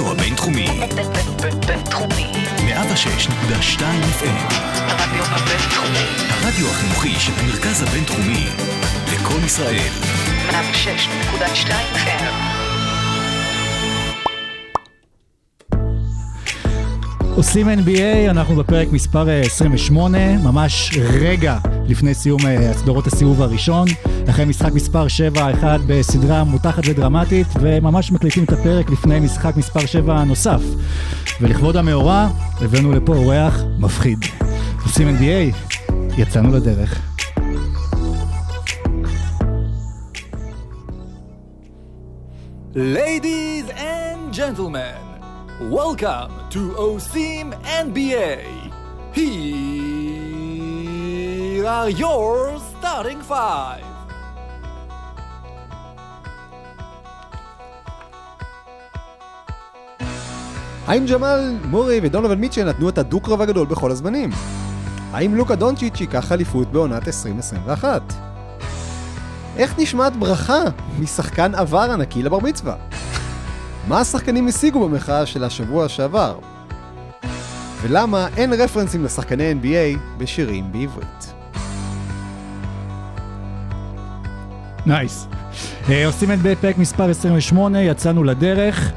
הרדיו הבינתחומי. בינתחומי. 106.2 FM. הרדיו הבינתחומי. הרדיו החינוכי של המרכז הבינתחומי. לקום ישראל. 106.2 FM. עושים NBA, אנחנו בפרק מספר אה, 28, ממש רגע לפני סיום אה, הסדרות הסיבוב הראשון, אחרי משחק מספר 7-1 בסדרה מותחת ודרמטית, וממש מקליטים את הפרק לפני משחק מספר 7 הנוסף. ולכבוד המאורע, הבאנו לפה אורח מפחיד. עושים NBA, יצאנו לדרך. Ladies and gentlemen, welcome to OSIM NBA. Here are your starting five. האם ג'מאל מורי ודונובל מיטשל נתנו את הדו-קרב הגדול בכל הזמנים? האם לוקה דונצ'יץ' ייקח אליפות בעונת 2021? איך נשמעת ברכה משחקן עבר ענקי לבר מצווה? מה השחקנים השיגו במחאה של השבוע שעבר? ולמה אין רפרנסים לשחקני NBA בשירים בעברית? נייס. אה, עושים את בפרק מספר 28, יצאנו לדרך.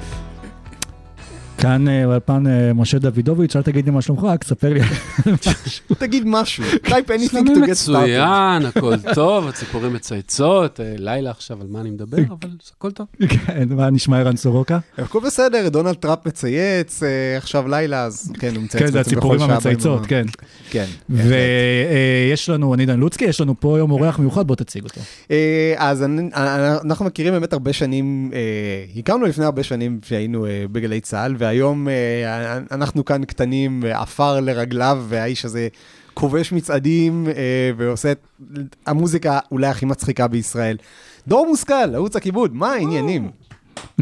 כאן אה, באולפן אה, משה דוידוביץ', אל תגיד לי מה שלומך, רק ספר לי. תגיד משהו, type anything to get started. מצוין, הכל טוב, הציפורים מצייצות, אה, לילה עכשיו על מה אני מדבר, אבל הכל טוב. כן, מה נשמע ערן סורוקה? הכל בסדר, דונלד טראמפ מצייץ, אה, עכשיו לילה, אז כן, הוא מצייץ כן, זה הציפורים המצייצות. כן. כן. ויש לנו, אני דן לוצקי, יש לנו פה יום אורח מיוחד, בוא תציג אותו. אה, אז אה, אנחנו מכירים באמת הרבה שנים, אה, הכרנו לפני הרבה שנים שהיינו אה, בגלי צה"ל, והיום אה, אנחנו כאן קטנים, אה, עפר לרגליו, והאיש הזה כובש מצעדים אה, ועושה את המוזיקה אולי הכי מצחיקה בישראל. דור מושכל, ערוץ הכיבוד, מה העניינים?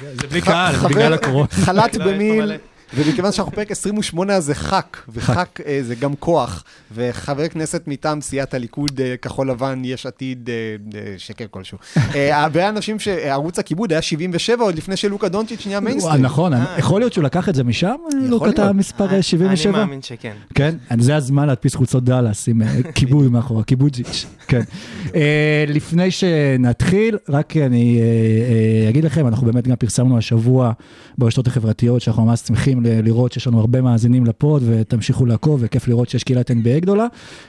זה בלי קהל, בגלל הקורונה. חל"ת לא, במיל. ומכיוון שאנחנו פרק 28 אז זה ח"כ, וח"כ אה, זה גם כוח, וחבר כנסת מטעם סיעת הליכוד, אה, כחול לבן, יש עתיד, אה, שקר כלשהו. הרבה אנשים שערוץ הכיבוד היה 77 עוד לפני שלוקה דונצ'יץ' נהיה מיינסטרים. נכון, יכול להיות שהוא לקח את זה משם, לוקה את. המספר אני 77? מאמין שכן. כן, זה הזמן להדפיס חולצות דאלאס עם כיבוי מאחורה, כיבוג'יץ', כן. לפני שנתחיל, רק אני אגיד לכם, אנחנו באמת גם פרסמנו השבוע ברשתות החברתיות, שאנחנו ממש שמחים ל- לראות שיש לנו הרבה מאזינים לפוד, ותמשיכו לעקוב, וכיף לראות שיש קהילת NBA גדולה,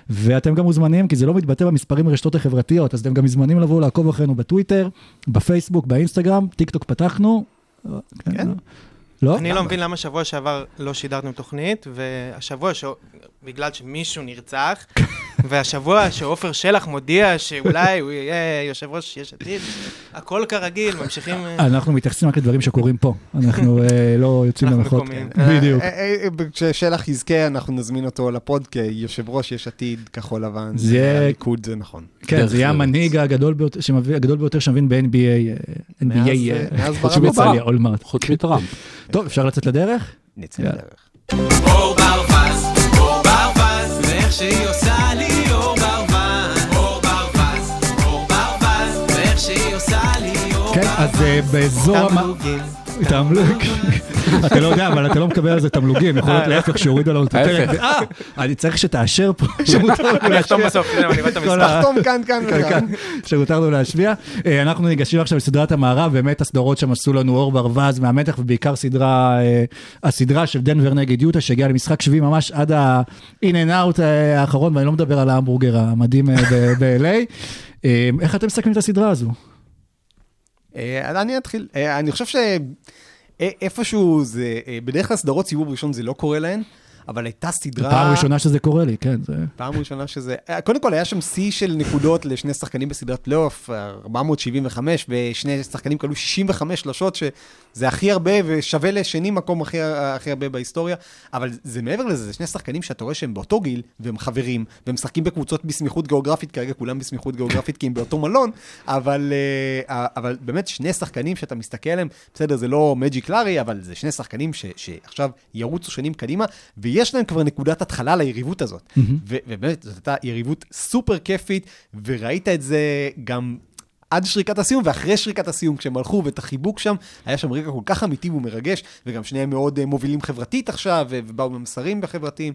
ואתם גם מוזמנים, כי זה לא מתבטא במספרים ברשתות החברתיות, אז אתם גם מוזמנים לבוא לעקוב אחרינו בטוויטר, בפייסבוק, באינסטגרם, טיק טוק פתחנו. כן? לא? אני לא מבין למה שבוע שעבר לא שידרתם תוכנית, והשבוע, ש... בגלל שמישהו נרצח, והשבוע שעופר שלח מודיע שאולי הוא יהיה יושב ראש יש עתיד, הכל כרגיל, ממשיכים... אה, אנחנו מתייחסים רק לדברים שקורים פה, אנחנו אה, לא יוצאים למחות. בדיוק. אה, אה, כששלח יזכה, אנחנו נזמין אותו לפוד כיושב ראש יש עתיד, כחול לבן, זה יהיה- הליכוד, זה נכון. כן, זה יהיה. המנהיג הגדול ביותר, שמבין ב-NBA, NBA, חוץ מבצליה. אולמרט. חוץ מטראמפ. טוב, אפשר לצאת לדרך? נצא. לדרך. אור ברווז, אור ברווז, ואיך שהיא עושה אז אה, באזור... המ- תמלוגים. תמלוג. אתה לא יודע, אבל אתה לא מקבל על זה תמלוגים, יכול להיות להפך שהורידו לנו את הפרק. אה, אני צריך שתאשר פה שמותר לנו אני אחתום להשמיע. בסוף, אני רואה את כל המשחק. ה- תחתום כאן, כאן וכאן. שמותר לנו להשמיע. אה, אנחנו ניגשים עכשיו לסדרת המערב, באמת הסדרות שם עשו לנו אור ברווז מהמתח, ובעיקר סדרה, אה, הסדרה של דנבר נגד יוטה, שהגיעה למשחק שביעי ממש עד ה-in and out אה, האחרון, ואני לא מדבר על ההמבורגר המדהים אה, ב-LA. אה, איך אתם מסכמים את הסדרה הזו? אה, אני אתחיל. אה, אני חושב שאיפשהו זה, אה, בדרך כלל סדרות סיבוב ראשון זה לא קורה להן, אבל הייתה סדרה... פעם ראשונה שזה קורה לי, כן. זה- פעם ראשונה שזה... קודם כל, היה שם שיא של נקודות לשני שחקנים בסדרת פלייאוף, 475, ושני שחקנים כלו 65 שלושות, שזה הכי הרבה ושווה לשני מקום הכי, הכי הרבה בהיסטוריה. אבל זה מעבר לזה, זה שני שחקנים שאתה רואה שהם באותו גיל, והם חברים, והם משחקים בקבוצות בסמיכות גיאוגרפית, כרגע כולם בסמיכות גיאוגרפית כי הם באותו מלון, אבל, אה, אבל באמת שני שחקנים שאתה מסתכל עליהם, בסדר, זה לא מג'יק לארי, אבל זה שני שחקנים ש, שעכשיו ירוצו שנים קדימה, ויש להם כבר נקודת התחלה ליריבות הזאת. ו- ובאמת, זאת הייתה יריבות סופר כיפית, וראית את זה גם עד שריקת הסיום, ואחרי שריקת הסיום, כשהם הלכו ואת החיבוק שם, היה שם רגע כל כך אמיתי ומרגש, וגם שניהם מאוד אה, מובילים חברתית עכשיו, ובאו עם מסרים חברתיים.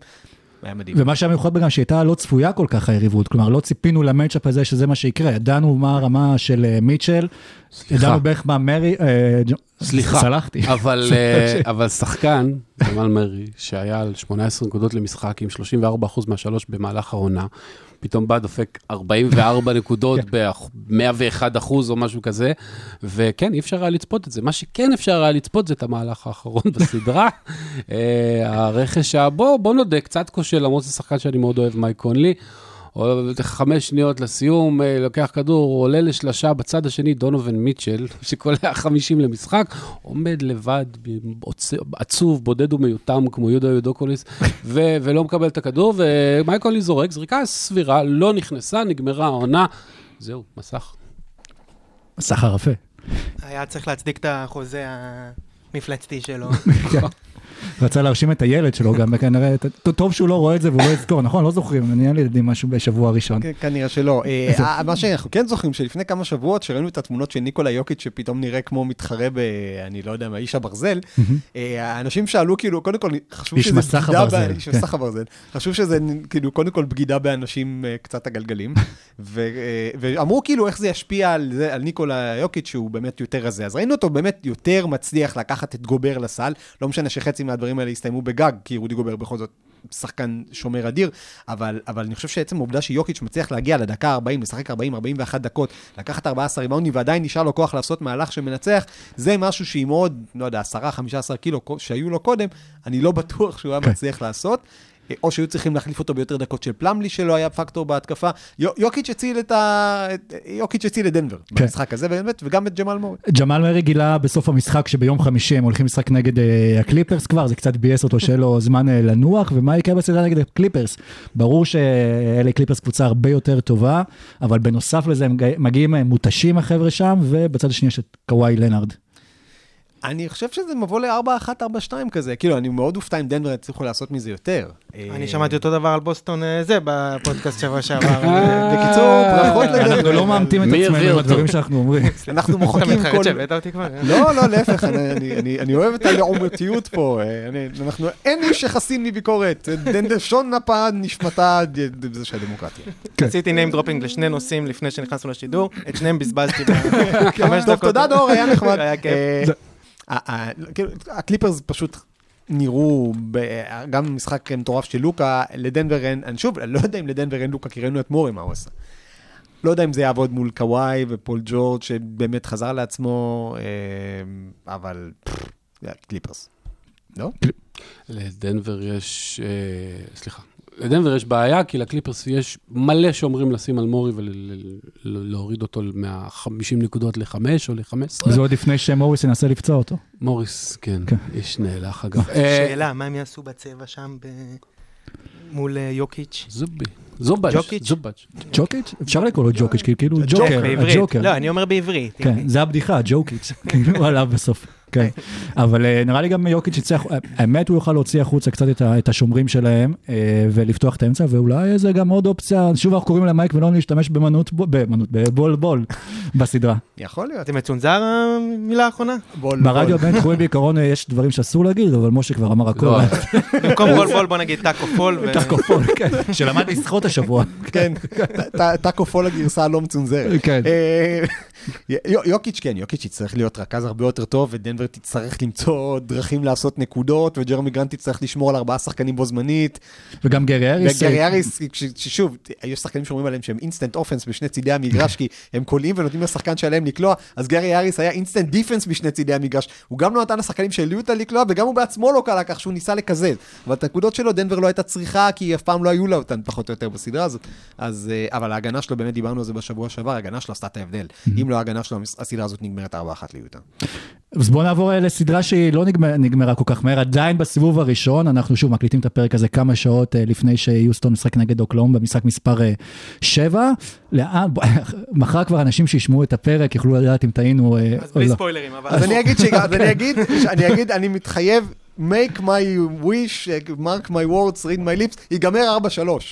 היה מדהים. ומה שהיה מיוחד בגם שהייתה לא צפויה כל כך היריבות, כלומר לא ציפינו למצ'אפ הזה שזה מה שיקרה, ידענו מה הרמה של אה, מיטשל, סליחה. ידענו בערך מה מרי, אה, סליחה, סלחתי. אבל, אבל שחקן, ג'מאל מרי, שהיה על 18 נקודות למשחק עם 34% מהשלוש במהלך העונה, פתאום בא דופק 44 נקודות ב-101 אחוז או משהו כזה, וכן, אי אפשר היה לצפות את זה. מה שכן אפשר היה לצפות זה את המהלך האחרון בסדרה. אה, הרכש, ה- בוא, בוא נודה, קצת כושל, למרות שזה שחקן שאני מאוד אוהב, מייק קונלי. או חמש שניות לסיום, אה, לוקח כדור, עולה לשלשה בצד השני, דונובין מיטשל, שקולע 50 למשחק, עומד לבד, עצוב, בודד ומיותם, כמו יהודה יודוקוליס, ו- ולא מקבל את הכדור, ומייקולי זורק, זריקה סבירה, לא נכנסה, נגמרה העונה, זהו, מסך. סחר יפה. היה צריך להצדיק את החוזה המפלצתי שלו. רצה להרשים את הילד שלו גם, וכנראה, ט- טוב שהוא לא רואה את זה והוא לא יזכור, נכון? לא זוכרים, נהיה לי ילדים משהו בשבוע הראשון. כנראה שלא. אה, מה שאנחנו כן זוכרים, שלפני כמה שבועות, שראינו את התמונות של ניקולה יוקיץ', שפתאום נראה כמו מתחרה ב... אני לא יודע מה, איש הברזל, אה, האנשים שאלו, כאילו, קודם כל, חשבו שזה בגידה... איש כן. מסך הברזל. חשבו שזה, כאילו, קודם כל בגידה באנשים אה, קצת הגלגלים. אה, ואמרו, כאילו, איך זה ישפיע על ניקולה יוקיץ', שהוא באמת יותר רזה. אז ראינו אותו באמת יותר מצליח לקחת את גובר לסל. לא משנה שחצי מהדברים האלה הסתיימו בגג, כי רודי גובר בכל זאת שחקן שומר אדיר, אבל, אבל אני חושב שעצם העובדה שיוקיץ' מצליח להגיע לדקה 40, לשחק 40-41 דקות, לקחת 14 ריבאונדים ועדיין נשאר לו כוח לעשות מהלך שמנצח, זה משהו שעם עוד, לא יודע, 10-15 קילו שהיו לו קודם, אני לא בטוח שהוא היה כן. מצליח לעשות. או שהיו צריכים להחליף אותו ביותר דקות של פלמלי, שלא היה פקטור בהתקפה. יו- יוקיץ' הציל את ה... יוקיץ' הציל את דנבר כן. במשחק הזה, באמת, וגם את ג'מאל מורי. ג'מאל מורי גילה בסוף המשחק שביום חמישי הם הולכים לשחק נגד אה, הקליפרס כבר, זה קצת ביאס אותו שיהיה לו זמן אה, לנוח, ומה יקרה בסדרה נגד הקליפרס? ברור שאלה קליפרס קבוצה הרבה יותר טובה, אבל בנוסף לזה הם גי- מגיעים אה, מותשים החבר'ה שם, ובצד השני יש את קוואי לנארד. אני חושב שזה מבוא ל-4-1, 4-2 כזה. כאילו, אני מאוד אופתע אם דנבר יצליחו לעשות מזה יותר. אני שמעתי אותו דבר על בוסטון אה, זה בפודקאסט שבוע שעבר. בקיצור, ברכות לדנבר. אנחנו לא מאמתים את עצמנו עם? הדברים שאנחנו אומרים. אנחנו מוחקים כל... לא, לא, להפך, אני- אני- אני- אני אוהב את הלעומתיות פה. אה, אני- אנחנו, אין איש שחסין מביקורת. דנדר שון נפה נשמתה זה של הדמוקרטיה. עשיתי name dropping לשני נושאים לפני שנכנסנו לשידור, את שניהם בזבזתי בחמש טוב, דקות. תודה דור, היה נחמד. היה כיף. כאילו, הקליפרס פשוט נראו, גם במשחק מטורף של לוקה, לדנבר אין, אני שוב, לא יודע אם לדנבר אין לוקה, כי ראינו את מורי מה הוא עשה. לא יודע אם זה יעבוד מול קוואי ופול ג'ורג' שבאמת חזר לעצמו, אה, אבל הקליפרס. לא? לדנבר יש, אה, סליחה, לדנבר יש בעיה, כי לקליפרס יש מלא שאומרים לשים על מורי ולהוריד אותו מה-50 נקודות ל-5 או ל-15. וזה עוד לפני שמוריס ינסה לפצוע אותו. מוריס, כן, כן. איש נאלח אגב. אה, שאלה, מה הם יעשו בצבע שם מול אה, יוקיץ'? זובי, זובאץ'? זובאץ'. ג'וקיץ'? אפשר לקרוא לו ג'וקיץ', כי כאילו ג'וקר, בעברית. הג'וקר. לא, אני אומר בעברית. כן, זה הבדיחה, ג'וקיץ', כאילו עליו בסוף. כן, אבל אה, נראה לי גם יוקיץ' יצטרך, אה, האמת הוא יוכל להוציא החוצה קצת את השומרים שלהם אה, ולפתוח את האמצע, ואולי זה גם עוד אופציה, שוב אנחנו קוראים למייק ולא להשתמש במנות, במנות, בבול בול בסדרה. יכול להיות. זה מצונזר המילה האחרונה? בול, ברדיו בול. הבינתחומי בעיקרון יש דברים שאסור להגיד, אבל משה כבר אמר הכל. לא, במקום בול בול בוא נגיד טאקו פול. ו- טאקופול, כן, שלמד לשחות השבוע. כן, ט- טאקו פול הגרסה הלא מצונזרת. כן. יו- יוקיץ', כן, יוקיץ' יצטרך להיות רכז הרבה יותר טוב, ודנבר תצטרך למצוא דרכים לעשות נקודות, וג'רמי גרנט תצטרך לשמור על ארבעה שחקנים בו זמנית. וגם גרי האריס. וגרי אה, האריס, ששוב, יש שחקנים שאומרים עליהם שהם instant offense בשני צידי המגרש, כי הם קולעים ונותנים לשחקן שלהם לקלוע, אז גרי האריס היה instant defense בשני צידי המגרש. הוא גם לא נתן לשחקנים שהעלו אותה לקלוע, וגם הוא בעצמו לא קלע כך שהוא ניסה לקזז. אבל את הנקודות שלו דנבר לא הייתה צריכה, כי אף פעם לא היו לה אותן פחות או יותר בסדרה הזאת. אז, אה, אבל ההגנה שלו, באמת דיברנו על זה בשבוע שעבר, ההגנה שלו עשתה את ההבדל. אם לא ההגנה שלו, הסדרה הזאת נגמרת 4-1 ליוטה. אז בואו נעבור אה, לסדרה שהיא לא נגמר, נגמרה כל כך מהר, עדיין בסיבוב הראשון, אנחנו שוב מקליטים את הפרק הזה כמה שעות אה, לפני שיוסטון משחק נגד אוקלאום במשחק מספר 7. לאן, בוא, מחר כבר אנשים שישמעו את הפרק יוכלו לדעת אם טעינו אה, אז או בלי לא. ספוילרים, אבל... אז אני אגיד, ש... אז אני אגיד, אני אגיד, אני מתחייב, make my wish, mark my words, read my lips, ייגמר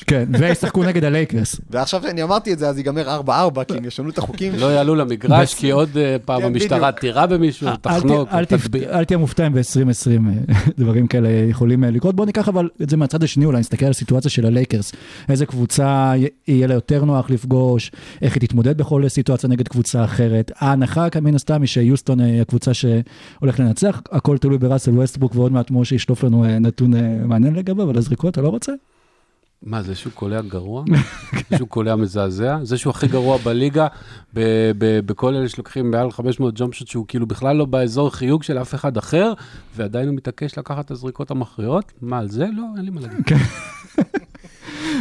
4-3. כן, וישחקו נגד הלייקרס. ועכשיו שאני אמרתי את זה, אז ייגמר 4-4, כי הם ישנו את החוקים. לא יעלו למגרש, כי עוד אה, פעם כן, המשטרה. תירי במישהו, אל תחנוק, תטביע. אל תהיה מופתע אם ב-2020 דברים כאלה יכולים אה, לקרות. בוא ניקח אבל את זה מהצד השני, אולי נסתכל על הסיטואציה של הלייקרס. איזה קבוצה יהיה לה יותר נוח לפגוש, איך היא תתמודד בכל סיטואציה נגד קבוצה אחרת. ההנחה מן הסתם היא שיוסטון אה, היא הקבוצה שהולך לנצח, הכל תלוי בראסל ווסטבוק, ועוד מעט משה ישלוף לנו אה, נתון אה, מעניין לגביו, אבל הזריקות אתה לא רוצה? מה, זה שהוא קולע גרוע? זה שהוא קולע מזעזע? זה שהוא הכי גרוע בליגה, בכל אלה שלוקחים מעל 500 ג'ומפ שוט, שהוא כאילו בכלל לא באזור חיוג של אף אחד אחר, ועדיין הוא מתעקש לקחת את הזריקות המכריעות? מה, על זה? לא, אין לי מה להגיד.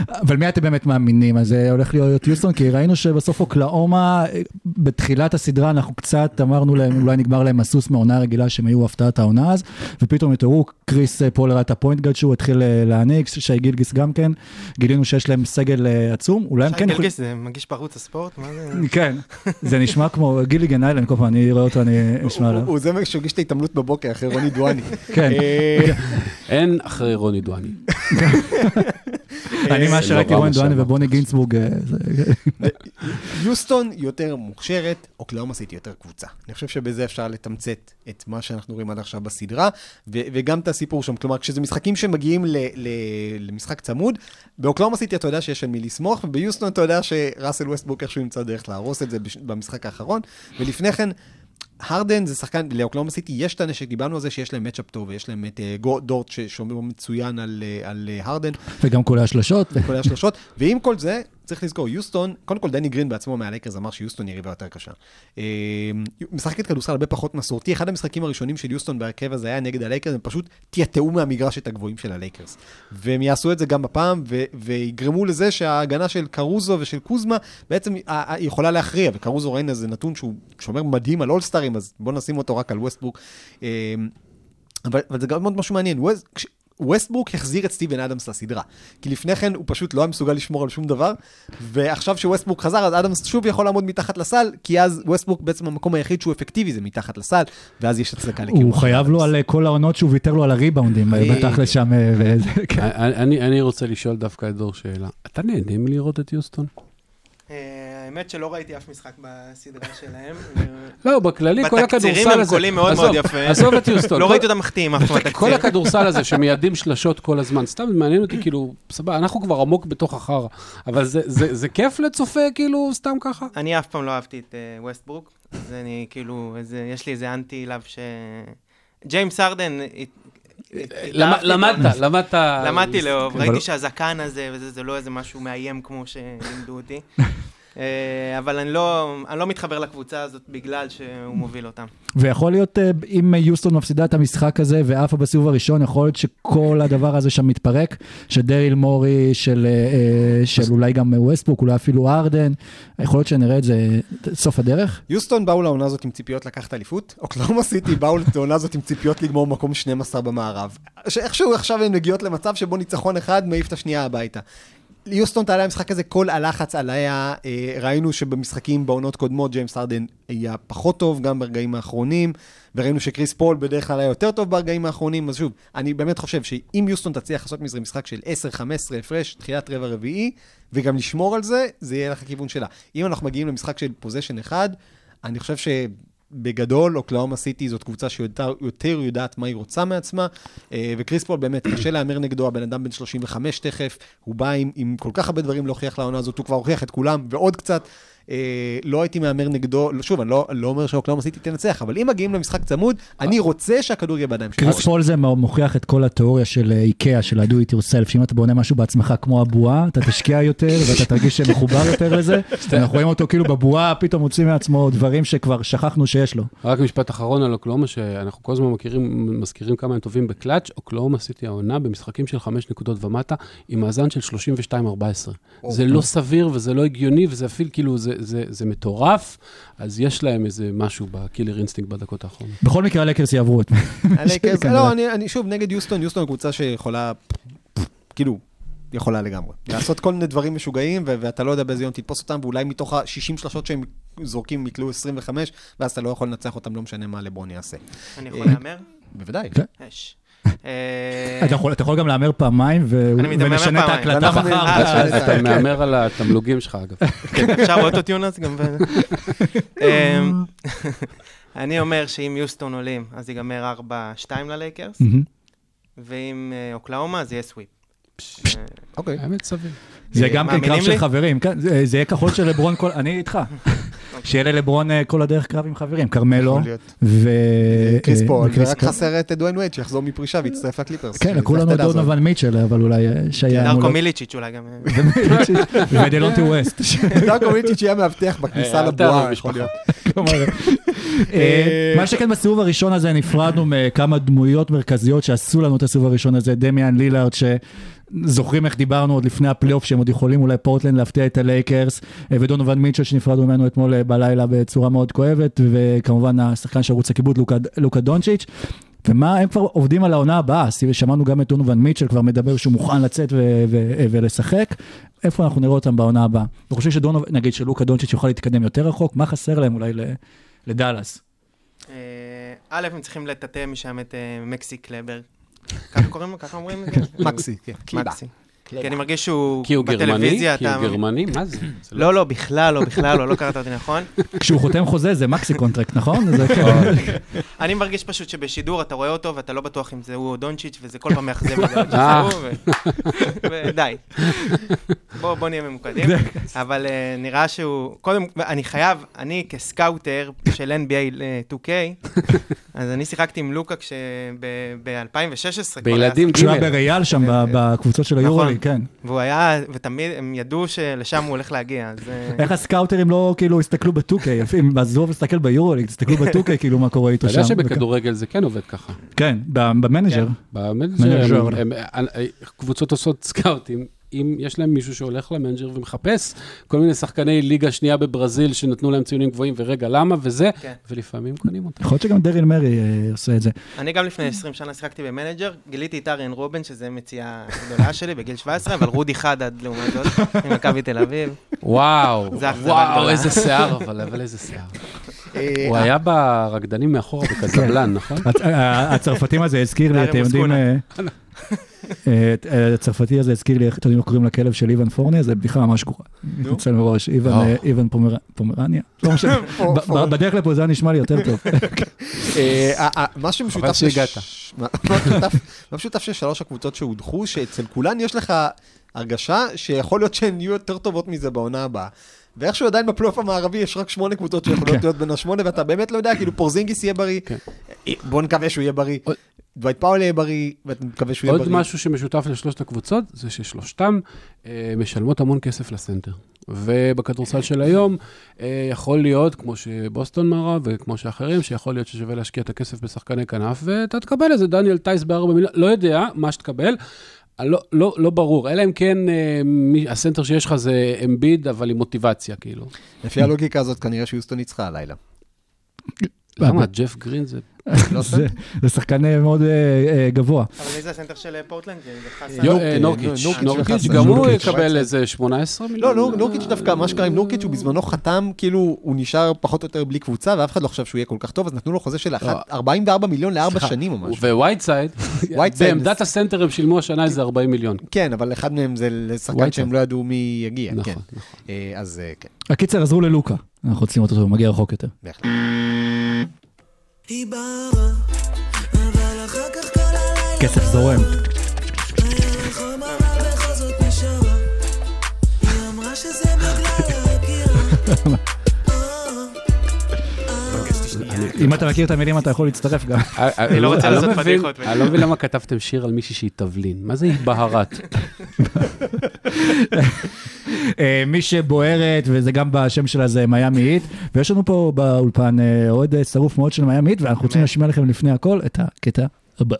אבל מי אתם באמת מאמינים? אז זה הולך להיות יוסטון, כי ראינו שבסוף אוקלאומה, אה, בתחילת הסדרה אנחנו קצת אמרנו להם, אולי נגמר להם הסוס מהעונה הרגילה שהם היו הפתעת העונה אז, ופתאום התעוררו, קריס אה, פולר היה את הפוינט גאד שהוא התחיל אה, להעניק, שי גילגיס גם כן, גילינו שיש להם סגל אה, עצום, אולי הם שי כן יכולים... גלגיס זה מגיש בערוץ הספורט? מה זה? כן, זה נשמע כמו גיליגן איילנד, כל פעם אני רואה אותו, אני הוא- עליו. הוא זה שהגיש את ההתעמלות בבוקר אחרי רוני דואני. כן. אה, אין אחרי רוני דואני. אני מה לא שראיתי דואני שאמרת. ובוני גינצבורג, אה, יוסטון יותר מוכשרת, אוקלאומה סיטי יותר קבוצה. אני חושב שבזה אפשר לתמצת את מה שאנחנו רואים עד עכשיו בסדרה, ו- וגם את הסיפור שם. כלומר, כשזה משחקים שמגיעים למשחק צמוד, באוקלהומה סיטי אתה יודע שיש על מי לסמוך, וביוסטון אתה יודע שראסל ווסטבוק איכשהו ימצא דרך להרוס את זה במשחק האחרון, ולפני כן... הרדן זה שחקן, לאוקלהומה סיטי יש את הנשק, דיברנו על זה שיש להם matchup טוב, ויש להם את אה, דורט ששומר מצוין על, אה, על אה, הרדן, וגם כולל השלשות. כולל השלשות, ועם כל זה, צריך לזכור, יוסטון, קודם כל דני גרין בעצמו מהלייקרס אמר שיוסטון יריבה יותר קשה. משחקת כדורסל הרבה פחות מסורתי, אחד המשחקים הראשונים של יוסטון בהרכב הזה היה נגד הלייקרס, הם פשוט טאטאו מהמגרש את הגבוהים של הלייקרס. והם יעשו את זה גם הפעם, ו- ויגרמו לזה שההגנה של קרוזו ושל קוזמה בעצם יכולה להכריע, וקרוזו ראינו איזה נתון שהוא שומר מדהים על אולסטרים, אז בואו נשים אותו רק על ווסטברוק. אה, אבל, אבל זה גם עוד משהו מעניין, ווסט, כש- ווסטברוק החזיר את סטיבן אדמס לסדרה. כי לפני כן הוא פשוט לא היה מסוגל לשמור על שום דבר, ועכשיו שווסטברוק חזר, אז אדמס שוב יכול לעמוד מתחת לסל, כי אז ווסטברוק בעצם המקום היחיד שהוא אפקטיבי זה מתחת לסל, ואז יש הצדקה לקיום. הוא חייב לו על אה, כל העונות שהוא ויתר לו על הריבאונדים, אה, בתכל'ס שם, אה, וזה, כן. אני אני רוצה לשאול דווקא את דור שאלה. אתה נהנה מלראות את יוסטון? אה, האמת שלא ראיתי אף משחק בסדרה שלהם. לא, בכללי, כל הכדורסל הזה... בתקצירים הם קולים מאוד מאוד יפה. עזוב את יוסטון. לא ראיתי אותם מחטיאים אף פעם כל בתקציר. הכדורסל הזה שמיידים שלשות כל הזמן, סתם מעניין אותי, כאילו, סבבה, אנחנו כבר עמוק בתוך החרא, אבל זה- כיף לצופה, כאילו, סתם ככה? אני אף פעם לא אהבתי את אה, ווסטברוק, אז אני כאילו, יש לי איזה אנטי אליו ש... ג'יימס ארדן, התאהבתי בו. למדת, למדת... למדתי לאהוב, ראיתי שהזקן הזה וזה, זה לא איזה משהו מאיים כמו שלימדו אותי. אה, אבל אני לא, אני לא מתחבר לקבוצה הזאת בגלל שהוא מוביל אותם. ויכול להיות, אה, אם יוסטון מפסידה את המשחק הזה ועפה בסיבוב הראשון, יכול להיות שכל הדבר הזה שם מתפרק, שדריל מורי, של, אה, של אולי גם ווסטבוק, אולי אפילו ארדן, יכול להיות שנראה את זה סוף הדרך? יוסטון באו לעונה הזאת עם ציפיות לקחת אליפות, אוקלאומה סיטי באו לעונה הזאת עם ציפיות לגמור מקום 12 במערב. שאיכשהו עכשיו הן מגיעות למצב שבו ניצחון אחד מעיף את השנייה הביתה. יוסטון תעלה המשחק הזה, כל הלחץ עליה, אה, ראינו שבמשחקים בעונות קודמות ג'יימס ארדן היה פחות טוב, גם ברגעים האחרונים, וראינו שקריס פול בדרך כלל היה יותר טוב ברגעים האחרונים, אז שוב, אני באמת חושב שאם יוסטון תצליח לעשות מזה משחק של 10-15 הפרש, תחילת רבע רביעי, וגם לשמור על זה, זה יהיה לך הכיוון שלה. אם אנחנו מגיעים למשחק של possession אחד, אני חושב שבגדול, אוקלהומה סיטי זאת קבוצה שיותר יותר יודעת מה היא רוצה מעצמה, אה, וקריס פול באמת, קשה להמר נגדו, הבן אדם בן 35 תכף, הוא בא עם, עם כל כך הרבה דברים להוכיח לעונה הזאת, הוא כבר הוכיח את כולם, ועוד קצת. אה, לא הייתי מהמר נגדו, שוב, אני לא, לא אומר שאוקלהומה סיטי תנצח, אבל אם מגיעים למשחק צמוד, אני רוצה שהכדור יהיה בידיים שלו. קריס פול זה מוכיח את כל התיאוריה של אה, איקאה, של ה-do it yourself, שאם אתה בונה משהו בעצמך כמו הבועה, אתה תשקיע יותר ואתה תרגיש שמחובר יותר לזה. אנחנו רואים אותו כאילו בבועה, פתאום מוציא מעצמו דברים שכבר שכחנו שיש לו. רק משפט אחרון על אוקלהומה, שאנחנו כל הזמן מכירים, מזכירים כמה הם טובים בקלאץ', אוקלאומה סיטי העונה במשחקים של חמש נקודות ומטה, עם מאזן של 32-14. זה לא סביר וזה לא הגיוני, וזה אפילו כאילו, זה, זה, זה מטורף, אז יש להם איזה משהו ב killer instinct בדקות האחרונות. בכל מקרה הלייקרס יעברו את... כנראה. לא, אני, אני שוב, נגד יוסטון, יוסטון קבוצה שיכולה, כאילו, יכולה לגמרי. לעשות כל מיני דברים משוגעים, ו- ואתה לא יודע באיזה יום תתפוס אותם, ואולי מתוך ה-60 שלשות שהם זורקים יתלו 25, ואז אתה לא יכול לנצח אותם, לא משנה מה לברון יעשה. אני יכול להמר? בוודאי. כן. אה, אתה יכול- גם להמר פעמיים, ונשנה את. ההקלטה מחר. אה, את אתה מהמר על התמלוגים שלך, אגב. אפשר אוטוטיון אז גם... אמ, אני אומר שאם יוסטון עולים, אז ייגמר 4-2 ללייקרס. ואם אה, אוקלאומה, זה יהיה סוויפ. אה, אוקיי. האמת סביר. זה גם כן קרב של? חברים, כן, זה יהיה ככל של לברון כל, אני איתך. שיהיה ללברון אה, כל הדרך קרב עם חברים, כרמלו. ו... קריס פול, ורק. חסר את דוויין וייד שיחזור מפרישה ויצטרף לקליפרס. כן, לקחו לך לנו תדע, דונובן מיטשל, אבל אולי אה, שהיה... דרקו מול- מיליצ'יץ' אולי גם... אה, ודלונטי ווסט. דרקו מיליצ'יץ' יהיה מאבטח בכניסה לבועה, יכול להיות. מה שכן בסיבוב הראשון הזה נפרדנו מכמה דמויות מרכזיות שעשו לנו את הסיבוב הראשון הזה, דמיאן לילארד, שזוכרים איך דיברנו עוד לפני הפלייאוף שהם עוד יכולים אולי פורטלנד להפתיע את הלייקרס, אה, ודונובל מיטשל שנפרדנו ממנו אתמול אה, בלילה בצורה מאוד כואבת, וכמובן השחקן של ערוץ הכיבוד לוקה- לוקה דונצ'יץ'. ומה, הם כבר עובדים על העונה הבאה, שמענו גם את דונובל מיטשל כבר מדבר שהוא מוכן לצאת ו- ו- ולשחק, איפה אנחנו נראה אותם בעונה הבאה? אתה חושב שדונובל, נגיד שלוקה דונצ'יץ' יוכל להתקדם יותר רחוק, מה חסר להם אולי לדאלאס? אה, א', הם צריכים לטאטא משם את אה, מקסי קלבר. ככה קוראים לו? ככה אומרים את זה? מקסי, כן. קליבה. מקסי. כי אני מרגיש שהוא כי הוא גרמני? כי הוא. גרמני? מה זה? לא, לא, בכלל לא, בכלל לא, לא קראת אותי נכון. כשהוא חותם חוזה זה maxi contract, נכון? כן. אני מרגיש פשוט שבשידור אתה רואה אותו ואתה לא בטוח אם זה הוא או דונצ'יץ' וזה כל פעם מאכזב אה. ודי. בוא בוא נהיה ממוקדים. אבל אה, נראה שהוא, קודם, אני חייב, אני כסקאוטר של NBA אה, 2K, אז אני שיחקתי עם לוקה כשב-2016 בילדים כשהוא היה ג'. בריאל שם בקבוצות של היורוליג, כן. והוא היה, ותמיד הם ידעו שלשם הוא הולך להגיע, אז... אה, איך הסקאוטרים לא כאילו הסתכלו ב-2K, אם עזוב להסתכל ביורוליג, תסתכלו ב-2K כאילו מה קורה איתו אתה שם. יודע שבכדורגל זה כן עובד ככה. כן, ב- ב manager. ב manager, הם- הם- קבוצות עושות סקאוטים. אם יש להם מישהו שהולך ל manager ומחפש כל מיני שחקני ליגה שנייה בברזיל שנתנו להם ציונים גבוהים, ורגע, למה וזה, כן. ולפעמים קונים אותם. יכול להיות שגם דריל מורי אה, עושה את זה. אני גם לפני 20 שנה שיחקתי ב manager, גיליתי את אריאן רובן, שזה מציאה גדולה שלי בגיל 17, אבל רודי חדד לעומת זאת, ממכבי תל אביב. וואו, וואו. איזה שיער, אבל אבל איזה שיער. הוא היה ברקדנים מאחורה בקזבלן, נכון? הצ- ה- הצרפתי הזה הזכיר לי, אתם יודעים... אה, אה, אה, הצרפתי הזה הזכיר לי, אתם יודעים איך קוראים לכלב של אוון פורנייה? זה בדיחה ממש גרועה. מתנצל מראש, אוון. אה, פומר- פומרניה? לא משנה, בדרך לפה זה היה נשמע לי יותר טוב. אה, אה, אה, מה שמשותף... חבל שהגעת. מה משותף- של שלוש הקבוצות שהודחו, שאצל כולן יש לך הרגשה שיכול להיות שהן יהיו יותר טובות מזה בעונה הבאה. ואיכשהו עדיין בפלייאוף המערבי יש רק שמונה קבוצות שיכולות כן. להיות בין השמונה, ואתה באמת לא יודע, כאילו פורזינגיס יהיה בריא, כן. אה, בוא נקווה שהוא יהיה בריא, דווייט פאוול יהיה בריא, ואתה מקווה שהוא יהיה עוד בריא. משהו שמשותף לשלושת הקבוצות, זה ששלושתם אה, משלמות המון כסף לסנטר. ובכדורסל של היום, אה, יכול להיות, כמו שבוסטון מראה, וכמו שאחרים, שיכול להיות ששווה להשקיע את הכסף בשחקני כנף, ואתה תקבל איזה דניאל טייס בארבע מיליון, לא יודע מה שתקבל. לא, לא, לא ברור, אלא אם כן אה, מי, הסנטר שיש לך זה אמביד, אבל עם מוטיבציה, כאילו. לפי הלוגיקה הזאת, כנראה שיוסטון ניצחה הלילה. למה? ג'ף גרין זה... לא זה- שחקן אה, מאוד אה, אה, גבוה. אבל מי זה הסנטר של פורטלנד? נורקיץ', נורקיץ'. גם הוא. יקבל איזה 18 לא, מיליון. נור- נורקיץ' דווקא, מה שקרה עם נורקיץ', הוא בזמנו חתם, כאילו, הוא נשאר פחות או יותר בלי קבוצה, ואף אחד לא חשב שהוא יהיה כל כך טוב, אז נתנו לו חוזה של אחת- לא. 44 מיליון לארבע שנים או משהו. ווייטסייד, בעמדת זה- הסנטר הם שילמו השנה איזה 40 מיליון. כן, אבל אחד מהם זה לשחקן. שהם לא ידעו מי יגיע, נכון, כן. אה, אז כן, הקיצר, עזרו ללוקה. אנחנו רוצים אותו, הוא מגיע רחוק יותר. בהחלט. היא בערה, אבל אחר כך כל הלילה כסף זורם. היא. אם אתה מכיר את המילים אתה יכול להצטרף גם. אני לא רוצה לעשות פדיחות. אני לא מבין למה כתבתם שיר על מישהי שהיא תבלין. מה זה בהרת? אה, מי שבוערת, וזה גם בשם שלה זה מיאמי היט, ויש לנו פה באולפן אה, אוהד אה, שרוף מאוד של מיאמי היט, ואנחנו רוצים להשמיע לכם לפני הכל את הקטע הבא.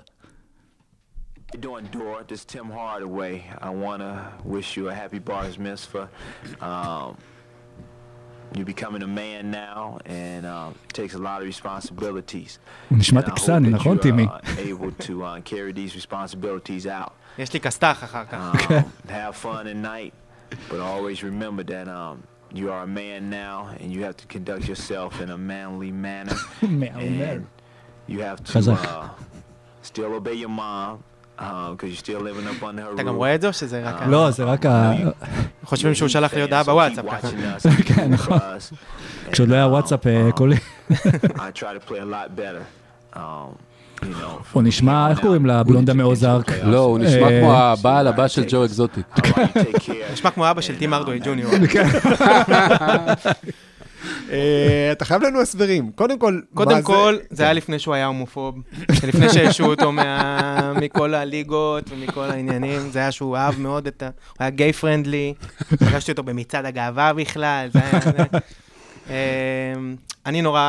You doing, Dora? This is Tim Hardaway. I want to wish you a happy Bar's Mitzvah. Um, you're becoming a man now, and um, it takes a lot of responsibilities. נשמע And I hope טקסני, that נכון, טימי? uh, able to uh, carry these responsibilities out. יש לי כסת"ח אחר כך. Um, have fun at night, but always remember that um, you are a man now, and you have to conduct yourself in a manly manner. and you have to uh, still obey your mom, because you're still living up under her אתה גם roof. רואה את זה או שזה רק... לא, זה רק ה... חושבים שהוא שלח לי הודעה בוואטסאפ ככה. watching us, keep כן, נכון. כשעוד לא היה um, וואטסאפ אה, um, קולי. הוא נשמע, איך קוראים לבלונד המאוזרק? לא, הוא נשמע אה, כמו הבעל הבא של ג'ו take care. נשמע כמו אבא של טים ארדווי ג'וניור. אה, אתה חייב לנו הסברים. קודם כל, מה קודם זה- כל, זה היה לפני שהוא היה הומופוב, לפני שהשעו אותו מכל הליגות ומכל העניינים, זה היה שהוא אהב מאוד את ה... הוא היה גיי פרנדלי, פגשתי אותו במצעד הגאווה בכלל, זה היה... אמ, אני נורא,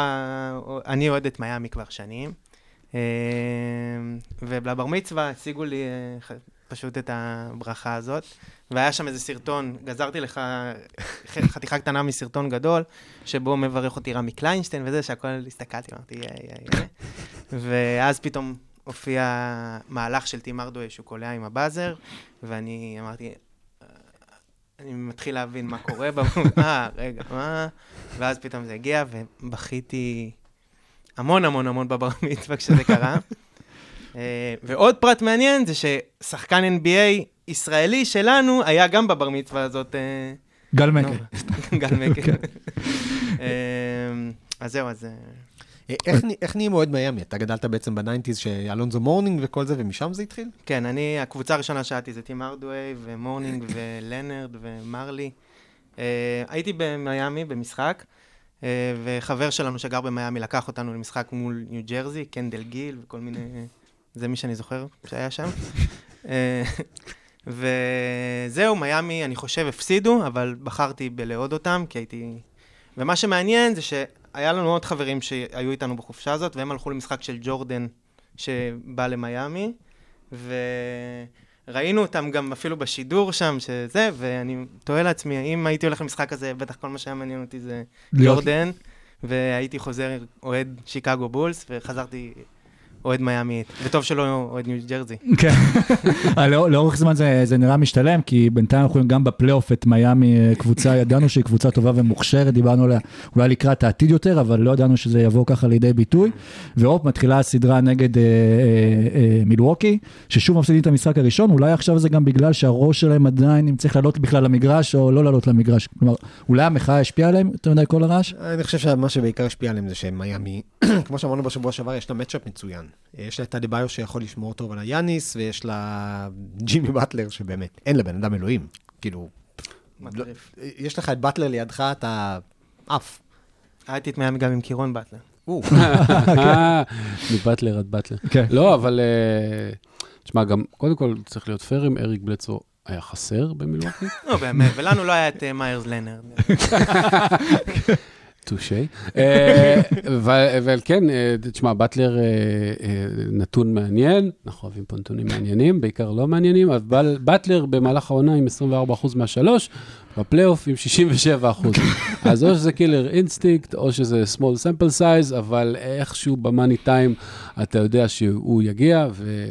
אני אוהד את מיאמי כבר שנים, ולבר מצווה השיגו לי אה, פשוט את הברכה הזאת, והיה שם איזה סרטון, גזרתי לך חתיכה קטנה מסרטון גדול, שבו מברך אותי רמי קליינשטיין וזה, שהכל הסתכלתי, אמרתי, איי, איי, איי. ואז פתאום הופיע מהלך של טים ארדווי שהוא קולע עם הבאזר, ואני אמרתי, "אה, אני מתחיל להבין מה קורה, אה, רגע, מה? ואז פתאום זה הגיע, ובכיתי המון המון המון בבר מצווה כשזה קרה. אה, ועוד פרט מעניין זה ששחקן NBA ישראלי שלנו היה גם בבר מצווה הזאת. אה, גל מקל. גל מקל. אה, אז זהו, אז... איך נהיים אוהד מיאמי? אתה גדלת בעצם בניינטיז שאלונזו מורנינג וכל זה, ומשם זה התחיל? כן, אני, הקבוצה הראשונה שהייתי זה טים הארדוויי ומורנינג ולנרד ומרלי. הייתי במיאמי במשחק, וחבר שלנו שגר במיאמי לקח אותנו למשחק מול ניו ג'רזי, קנדל גיל וכל מיני... זה מי שאני זוכר שהיה שם. אה, וזהו, מיאמי, אני חושב, הפסידו, אבל בחרתי בלעוד אותם, כי הייתי... ומה שמעניין זה שהיה לנו עוד חברים שהיו איתנו בחופשה הזאת, והם הלכו למשחק של ג'ורדן שבא למיאמי, וראינו אותם גם אפילו בשידור שם, שזה, ואני תוהה לעצמי, אם הייתי הולך למשחק הזה, בטח כל מה שהיה מעניין אותי זה להיות- ג'ורדן, והייתי חוזר אוהד שיקגו בולס, וחזרתי אוהד מיאמי, וטוב שלא אוהד ניו ג'רזי. כן. אה, לא- לאורך זמן זה זה נראה משתלם, כי בינתיים אנחנו רואים גם בפלייאוף את מיאמי, אה, קבוצה, ידענו שהיא קבוצה טובה ומוכשרת, דיברנו עליה אולי לקראת העתיד יותר, אבל לא ידענו שזה יבוא ככה לידי ביטוי. והופ, מתחילה הסדרה נגד אה, אה, אה, מילווקי, ששוב מפסידים את המשחק הראשון, אולי עכשיו זה גם בגלל שהראש שלהם עדיין, אם צריך לעלות בכלל למגרש או לא לעלות למגרש. כלומר, אולי המחאה השפיעה עליהם יותר מדי כל הרעש? אני חושב שמה שבעיקר השפיע עליהם זה שמיאמי, כמו שאמרנו בשבוע שעבר, יש לה מצ'אפ מצוין. יש לה את אדה-ביו שיכול לשמור טוב על היאניס, ויש לה ג'ימי באטלר, שבאמת, אין לבן אדם אלוהים. כאילו, מטריף. יש לך את באטלר לידך, אתה עף. הייתי את מיאמי גם עם קירון באטלר. או, מבטלר עד באטלר. כן. לא, אבל... אה, תשמע, גם, קודם כל צריך להיות פיירים, אריק בלצו היה חסר במילואקי, לא, באמת, ולנו לא היה את אה, מיירס לנרד. טושי. אה, אבל כן, אה, תשמע, באטלר אה, נתון מעניין, אנחנו אוהבים פה נתונים מעניינים, בעיקר לא מעניינים, אבל באטלר במהלך העונה עם 24% מהשלוש, בפלייאוף עם 67%. אז או שזה killer instinct, או שזה small sample size, אבל איכשהו במאני טיים אתה יודע שהוא יגיע, ו...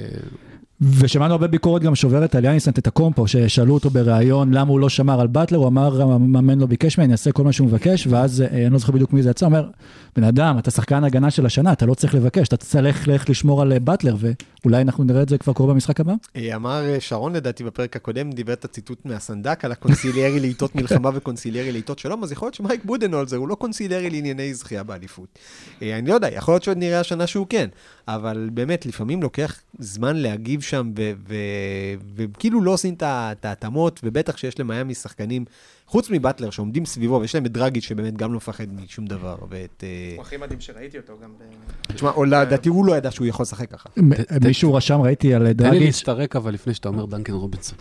ושמענו הרבה ביקורת גם שוברת על יאניס אנטטקומפו, ששאלו אותו בריאיון למה הוא לא שמר על באטלר, הוא אמר, המאמן לא ביקש ממני, אני אעשה כל מה שהוא מבקש, ואז אה, אני לא זוכר בדיוק מי זה יצא, אומר, בן אדם, אתה שחקן הגנה של השנה, אתה לא צריך לבקש, אתה צריך ללכת לשמור על אה, באטלר, ואולי אנחנו נראה את זה כבר קורה במשחק הבא? אה, אמר שרון לדעתי בפרק הקודם, דיבר את הציטוט מהסנדק על הקונסיליירי לעיתות מלחמה וקונסיליירי לעיתות שלום, אז יכול להיות שמייק בודנהולזר הוא לא קונסיליירי לענייני זכייה באליפות. אני לא יודע, יכול להיות שעוד נראה השנה שהוא כן, אבל באמת, לפעמים לוקח זמן להגיב שם, וכאילו לא עושים את ההתאמות, ובטח שיש למיאמי שחקנים, חוץ מבטלר שעומדים סביבו, ויש להם את דרגיץ' שבאמת גם לא מפחד משום דבר, ואת... אה, הוא הכי מדהים שראיתי אותו גם ב... תשמע, או לדעתי הוא לא ידע שהוא יכול לשחק ככה. מישהו רשם, ראיתי על תן לי דרגיץ', להסתרק אבל לפני שאתה אומר דנקן רובינסון.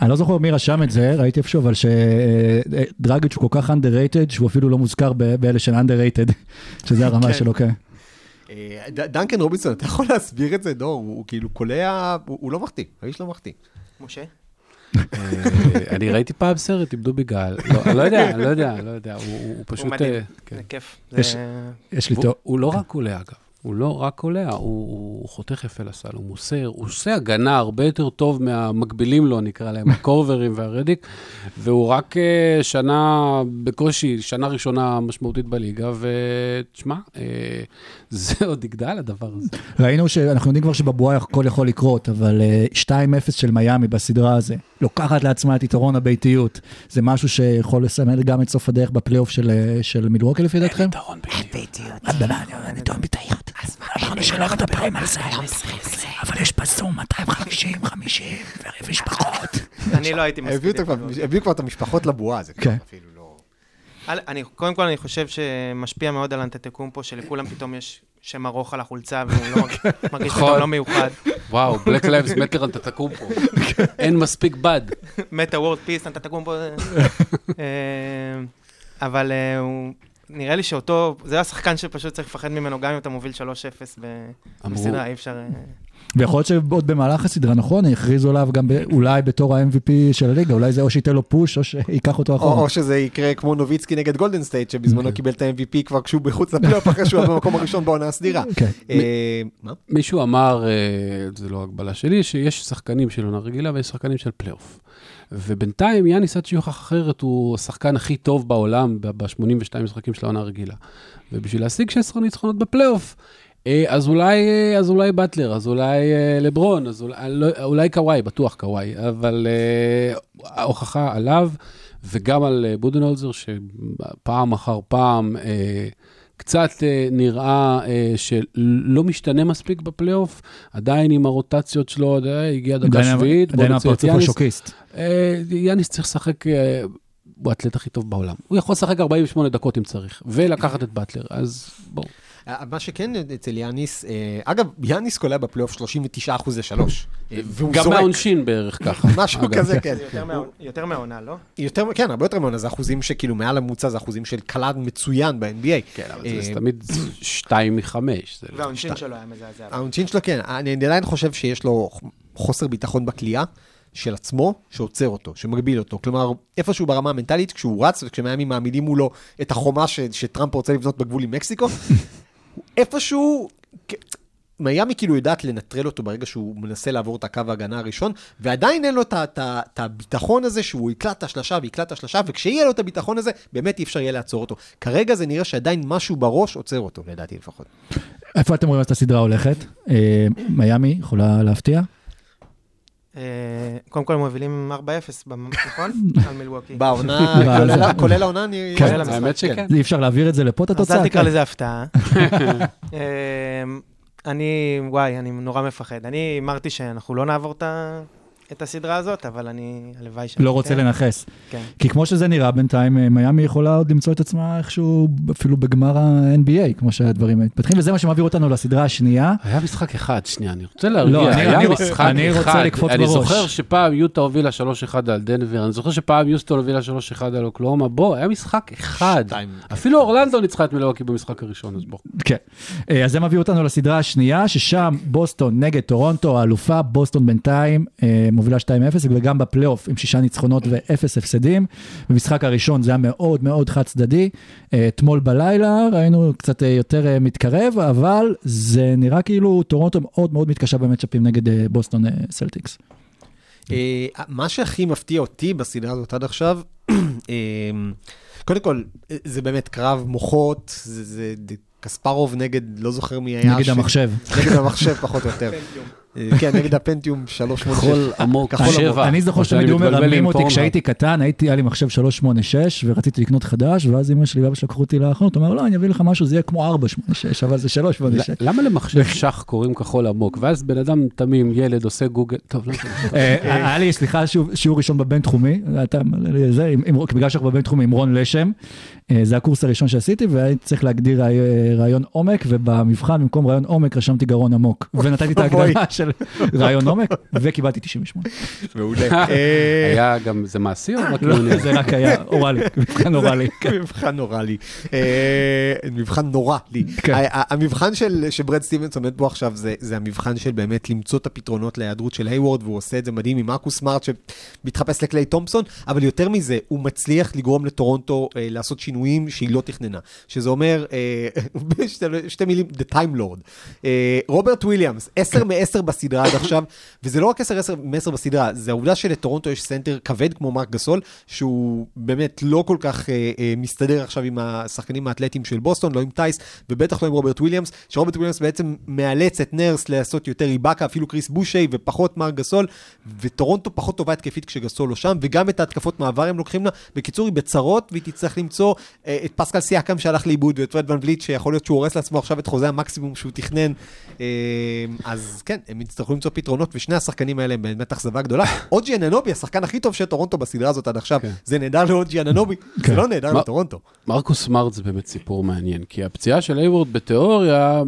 אני לא זוכר מי רשם את זה, ראיתי איפשהו, אבל שדרגיץ' הוא כל כך underrated, שהוא אפילו לא מוזכר באלה של underrated, שזה הרמה כן. שלו, כן. אה, ד- דנקן רובינסון, אתה יכול להסביר את זה, דור? הוא הוא כאילו קולע, הוא הוא לא מחטיא, האיש לא מחטיא. משה? אה, אני ראיתי פעם סרט עם דובי גל, לא, לא יודע, לא יודע, אני לא יודע, הוא- הוא הוא פשוט... מדהים. אה, כן. זה כיף. יש- לי תיאור- הוא לא רק קולע אגב, הוא לא רק קולע, הוא, הוא חותך יפה לסל, הוא מוסר, הוא עושה הגנה הרבה יותר טוב מהמקבילים לו, נקרא להם, הקורברים והרדיק, והוא רק אה, שנה, בקושי, שנה ראשונה משמעותית בליגה, ותשמע, אה, זה עוד יגדל הדבר הזה. ראינו שאנחנו יודעים כבר שבבועה הכל יכול לקרות, אבל אה, 2-0 של מיאמי בסדרה הזו, לוקחת לעצמה את יתרון הביתיות. זה משהו שיכול לסמל גם את סוף הדרך בפלייאוף של, אה, של מילווקי לפי דעתכם? יתרון ביתיות. אני טוען ביתיות. אז אמרנו שלא מדברים על זה. אבל יש בזום 250, 50 ומשפחות. אני לא הייתי כבר- הביאו כבר את המשפחות לבועה, זה כבר כן. אפילו אני, קודם כל, אני חושב שמשפיע מאוד על אנטטקומפו, שלכולם פתאום יש שם ארוך על החולצה, והוא לא מרגיש נכון. פתאום לא מיוחד. וואו, Black Lives Matter אנטטקומפו. אין מספיק בד. מטא וורלד פיס, אנטטקומפו. אה, אבל אה, הוא... נראה לי שאותו, זה השחקן שפשוט צריך לפחד ממנו, גם אם אתה מוביל 3-0 ב- אמרו- בסדרה, אי אפשר... ויכול להיות שעוד במהלך הסדרה, נכון, יכריזו עליו גם ב- אולי בתור ה-MVP של הליגה, אולי זה או שייתן לו פוש או שייקח אותו או, אחורה. או שזה יקרה כמו נוביצקי נגד גולדן סטייט, שבזמנו קיבל את ה-MVP כבר כשהוא בחוץ לפלייאוף, אחרי שהוא היה במקום הראשון בעונה הסדירה. כן. אה, מה? מישהו אמר, אה, זה לא הגבלה שלי, שיש שחקנים של עונה רגילה ויש שחקנים של פלייאוף. ובינתיים יאניס עד שיוכח אחרת הוא השחקן הכי טוב בעולם ב-82 משחקים של העונה הרגילה. ובשביל להשיג 16 ניצחונות בפלייאוף, אז אולי, אה, אז אולי באטלר, אז אולי אה, לברון, אז אולי, לא- אולי קוואי, בטוח קוואי, אבל אה, ההוכחה עליו, וגם על אה, בודנהולזר, שפעם אחר פעם אה, קצת אה, נראה אה, שלא משתנה מספיק בפלייאוף, עדיין עם הרוטציות שלו, אה, הגיע דקה שביעית, עדיין הפרצוף יאניס. השוקיסט. אה, יאניס צריך לשחק, אה, הוא האתלט הכי טוב בעולם. הוא יכול לשחק 48 דקות אם צריך, ולקחת את באטלר, אז בואו. אה, מה שכן אצל יאניס, אה, אגב, יאניס קולע בפלייאוף 39 אחוז לשלוש. אה, והוא גם. מהעונשין בערך ככה. משהו. כזה, כן. יותר מה- יותר מהעונה, לא? יותר, כן, הרבה יותר ממנו, זה אחוזים שכאילו מעל הממוצע, זה אחוזים של קלד מצוין ב-NBA. כן, אבל זה תמיד שתיים מחמש. זה לא- והעונשין שלו היה מזעזע. העונשין שלו, כן, אני עדיין חושב שיש לו חוסר ביטחון בכלייה של עצמו, שעוצר אותו, שמגביל אותו. כלומר, איפשהו ברמה המנטלית, כשהוא רץ וכשמיאמי מעמידים מולו את החומה ש- שטראמפ רוצה לבנות בגבול עם מקסיקו, איפשהו... מיאמי כאילו יודעת לנטרל אותו ברגע שהוא מנסה לעבור את הקו ההגנה הראשון, ועדיין אין לו את הביטחון הזה שהוא יקלט את השלשה ויקלט את השלשה, וכשיהיה לו את הביטחון הזה, באמת אי אפשר יהיה לעצור אותו. כרגע זה נראה שעדיין משהו בראש עוצר אותו, לדעתי לפחות. איפה אתם רואים את הסדרה הולכת? אה, מיאמי יכולה להפתיע? אה, קודם כל הם מובילים 4-0, במ- נכון? על מילווקי. בעונה. כולל- העונה, אני... כן, כולל המשחק, האמת כן. שכן. אי אפשר להעביר את זה לפה את אז התוצאה? אל תקרא כן. לזה הפתעה. אמ, אני, וואי, אני נורא מפחד. אני הימרתי שאנחנו לא נעבור את ה- את הסדרה הזאת, אבל אני, הלוואי שאני... לא רוצה לנכס. כן. כי כמו שזה נראה בינתיים, אה, מיאמי יכולה עוד למצוא את עצמה איכשהו אפילו בגמר ה-NBA, כמו שהדברים מתפתחים, וזה מה שמעביר אותנו לסדרה השנייה. היה משחק אחד, שנייה, אני רוצה להרגיע, לא, אני- היה אני- משחק אני רוצה אחד. לקפוץ אני בראש. זוכר שפעם יוטה הובילה 3-1 על דנבר, אני זוכר שפעם יוסטון הובילה 3-1 על אוקלאומה, בוא, היה משחק אחד. שתיים. אפילו אורלנדו ניצחה את מילואקי במשחק הראשון, אז בוא. כן. אה, אז זה מביא אותנו לסדרה השנייה, ששם בוסטון נגד טורונטו, האלופה, בוסטון בינתיים אה, מובילה 2-0, וגם בפלייאוף עם שישה ניצחונות ואפס הפסדים. במשחק הראשון זה היה מאוד מאוד חד צדדי. אה, אתמול בלילה ראינו קצת אה, יותר אה, מתקרב, אבל זה נראה כאילו טורונטו מאוד מאוד מתקשה במאצ'אפים נגד בוסטון סלטיקס. מה שהכי מפתיע אותי בסדרה הזאת עד עכשיו, קודם כל, זה באמת קרב מוחות, זה, קספרוב נגד, לא זוכר מי היה. נגד ש- המחשב. נגד המחשב, פחות או יותר. אה, כן, נגד הפנטיום 386. כחול עמוק. שבע. אני זוכר שתמיד הוא מתבלבל מרמים אותי. כשהייתי קטן, הייתי, היה לי מחשב 386 ורציתי לקנות חדש, ואז אמא שלי ואבא שלי לקחו אותי לאחרונות, הוא אמר, לא, אני אביא לך משהו, זה יהיה כמו 486, אבל זה 386. ל- למה למחשב שח קוראים כחול עמוק? ואז בן אדם תמים, ילד, עושה גוגל, טוב, לא משנה. אה, היה לי, סליחה, שיעור- ראשון בבינתחומי, בגלל שאנחנו בבינתחומי עם רון לשם, אה, זה הקורס הראשון שעשיתי, והייתי צריך להגדיר רעי- רעיון עומק, ובמבחן במקום רעיון עומק רשמתי גרון עמוק, ונתתי את. ההגדרה של רעיון עומק, וקיבלתי 98. מעולה. אה, היה גם, זה מעשי או רק לא, מעוניין? זה רק היה אוראלי, מבחן אוראלי. מבחן נורא לי. אה, מבחן נורא לי. כן. המבחן של- שברד סטיבנס עומד בו עכשיו, זה- זה המבחן של באמת למצוא את הפתרונות להיעדרות של היוורד, והוא עושה את זה מדהים עם מרקוס סמארט שמתחפש לקליי תומפסון, אבל יותר מזה, הוא מצליח לגרום לטורונטו אה, לעשות שינוי שינויים שהיא לא תכננה. שזה אומר, אה, בשתי, שתי מילים, The Time Lord. רוברט וויליאמס, 10 מ-10 בסדרה עד עכשיו, וזה לא רק 10 מ-10 בסדרה, זה העובדה שלטורונטו יש סנטר כבד כמו מרק גסול, שהוא באמת לא כל כך אה, אה, מסתדר עכשיו עם השחקנים האתלטיים של בוסטון, לא עם תייס, ובטח לא עם רוברט וויליאמס, שרוברט וויליאמס בעצם מאלץ את נרס לעשות יותר איבאקה, אפילו קריס בושי ופחות מרק גסול, וטורונטו פחות טובה התקפית כשגסול לא שם, וגם את ההתקפות מעבר הם לוקחים לה. בקיצור, היא בצרות, והיא תצטרך למצוא את פסקל סיאקם שהלך לאיבוד, ואת פרד ון וליט, שיכול להיות שהוא הורס לעצמו עכשיו את חוזה המקסימום שהוא תכנן. אה, אז כן, הם יצטרכו למצוא פתרונות, ושני השחקנים האלה הם באמת אכזבה גדולה. אוג'י אננובי, השחקן הכי טוב של טורונטו בסדרה הזאת עד עכשיו, כן. זה נהדר לאוג'י אננובי, זה לא נהדר לטורונטו. מרקוס סמארט זה באמת סיפור מעניין, כי הפציעה של הייוורד בתיאוריה,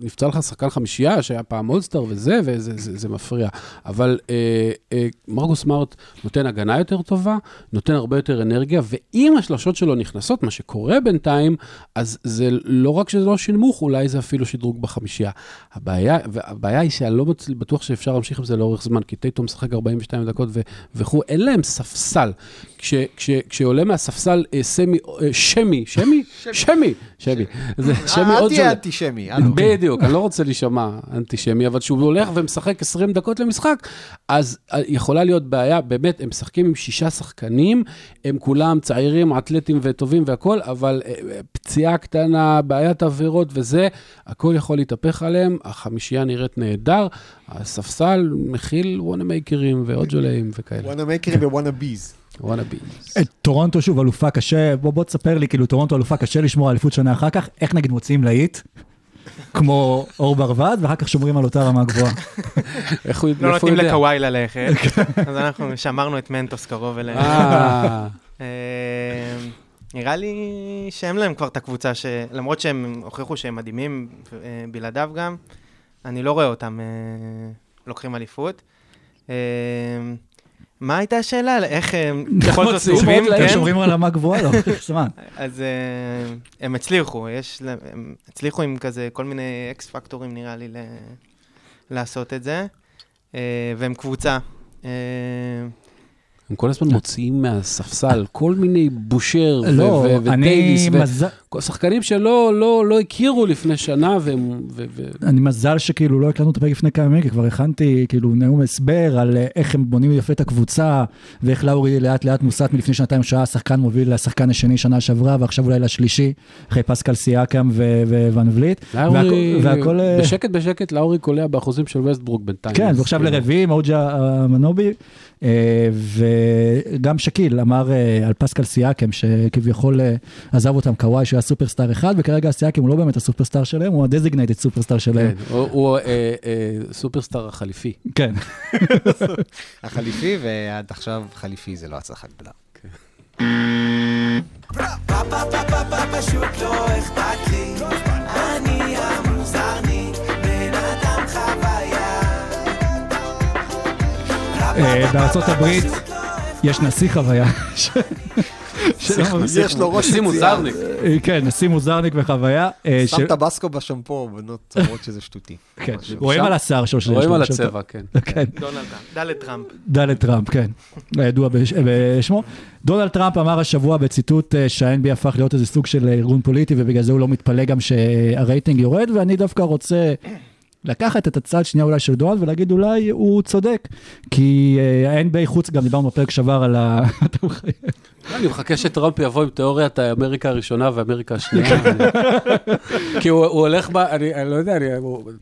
נפצע לך שחקן חמישייה שהיה פעם אולסטאר וזה, וזה זה, זה מפריע. אבל אה, אה, מרקוס סמארט נותן הגנה יותר טובה, נותן הרבה יותר אנרגיה, ואם השלשות שלו נכנסות, מה שקורה בינתיים, אז זה לא רק שזה לא שינמוך, אולי זה אפילו שדרוג בחמישייה. הבעיה, והבעיה היא שאני לא בטוח- שאפשר להמשיך עם זה לאורך זמן, כי טייטום משחק 42 דקות וכו', אין להם ספסל. כש, כש, כשעולה מהספסל אה, סמי, אה, שמי, שמי? שמי, שמי. שמי אל עוד תהיה שונה. אנטישמי. בדיוק, אני לא רוצה להישמע אנטישמי, אבל כשהוא הולך ומשחק 20 דקות למשחק, אז אה, יכולה להיות בעיה, באמת, הם משחקים עם שישה שחקנים, הם כולם צעירים, אתלטים וטובים והכול, אבל אה, אה, פציעה קטנה, בעיית עבירות וזה, הכל יכול להתהפך עליהם, החמישייה נראית נהדר, הספסל מכיל וואנה מייקרים ואוג'וליים וכאלה, וואנה מייקרים ווואנה ביז. את טורונטו שוב אלופה קשה, בוא בוא תספר לי, כאילו טורונטו אלופה קשה לשמור על אליפות שנה אחר כך, איך נגיד מוציאים להיט, כמו אור ברווז, ואחר כך שומרים על אותה רמה גבוהה. איך הוא לא מאיפה הוא נותנים יודע? לקוואי ללכת, אז אנחנו שמרנו את מנטוס קרוב אליהם. אה, אה, נראה לי שאין להם כבר את הקבוצה. למרות שהם הוכיחו שהם מדהימים אה, בלעדיו גם, אני לא רואה אותם לוקחים אליפות. אה, מה הייתה השאלה? איך הם בכל זאת עוזבים? להם? כן? שומרים על רמה גבוהה לאורך זמן. אז אה, הם הצליחו, יש, הם הצליחו עם כזה כל מיני אקס פקטורים נראה לי. לעשות את זה, אה, והם קבוצה. הם כל הזמן מוציאים מהספסל כל מיני בושר ו- לא, ו- וטייליס, מזל... ו- שחקנים שלא לא, לא הכירו לפני שנה, והם... ו- ו- אני מזל שכאילו לא הקלטנו את הפרק לפני כמה ימים, כי כבר הכנתי כאילו נאום הסבר על אה, איך הם בונים יפה את הקבוצה, ואיך לאורי לאט לאט מוסט מלפני שנתיים שעה, שחקן מוביל לשחקן השני שנה שעברה, ועכשיו אולי לשלישי, אחרי פסקל סיאקם ו- וון וליט. לאורי, והכל- אה, בשקט בשקט, לאורי קולע באחוזים של וסטברוק בינתיים. כן, ועכשיו כאילו, לרביעי, מאוג'י אננובי, אה, וגם שקיל אמר אה, על פסקל סיאקם, שכביכול אה, עזב אותם קוואי, שהוא היה סופרסטאר אחד, וכרגע סיאקם הוא לא באמת הסופרסטאר שלהם, הוא ה designated superstar שלהם. כן, הוא- הוא אה, סופרסטאר החליפי. כן. החליפי, ועד עכשיו חליפי זה לא הצלחה גדולה. פשוט לא אכפת לי אני המוזרני בן אדם חוויה בארצות הברית יש נשיא חוויה. יש לו ראש יציאה. מוזרניק. אה, כן, נשיא מוזרניק וחוויה. אה, שם טבסקו בשמפו, בנות למרות שזה שטותי. כן, רואים על השיער שלו. רואים על הצבע, כן. כן. דונלד טראמפ, דלת טראמפ. דונלד טראמפ, כן, הידוע בש- בשמו. דונלד טראמפ אמר השבוע בציטוט אה, שה-NBA הפך להיות איזה סוג של ארגון פוליטי, ובגלל זה הוא לא מתפלא גם שהרייטינג יורד, ואני דווקא רוצה לקחת את הצד שנייה אולי של דונלד ולהגיד אולי הוא צודק. כי אה, ה-NBA חוץ, גם דיברנו בפרק שעבר על ה... אתה. אני מחכה שטראמפ יבוא עם תיאוריית האמריקה הראשונה ואמריקה השנייה. כי הוא הולך, ב- אני לא יודע,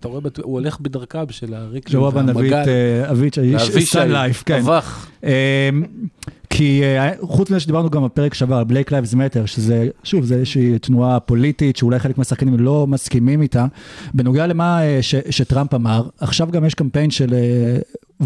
אתה רואה, הוא הולך בדרכם של הבא נביא את אה, אביצ'י, ואבישי, סן לייף, כן. אב"ח. אמ, כי אה, חוץ מזה שדיברנו גם בפרק שעבר על בלייק לייבס מטר, שזה, שוב, זה איזושהי תנועה פוליטית שאולי חלק מהשחקנים לא מסכימים איתה. בנוגע למה אה, ש, שטראמפ אמר, עכשיו גם יש קמפיין של אה,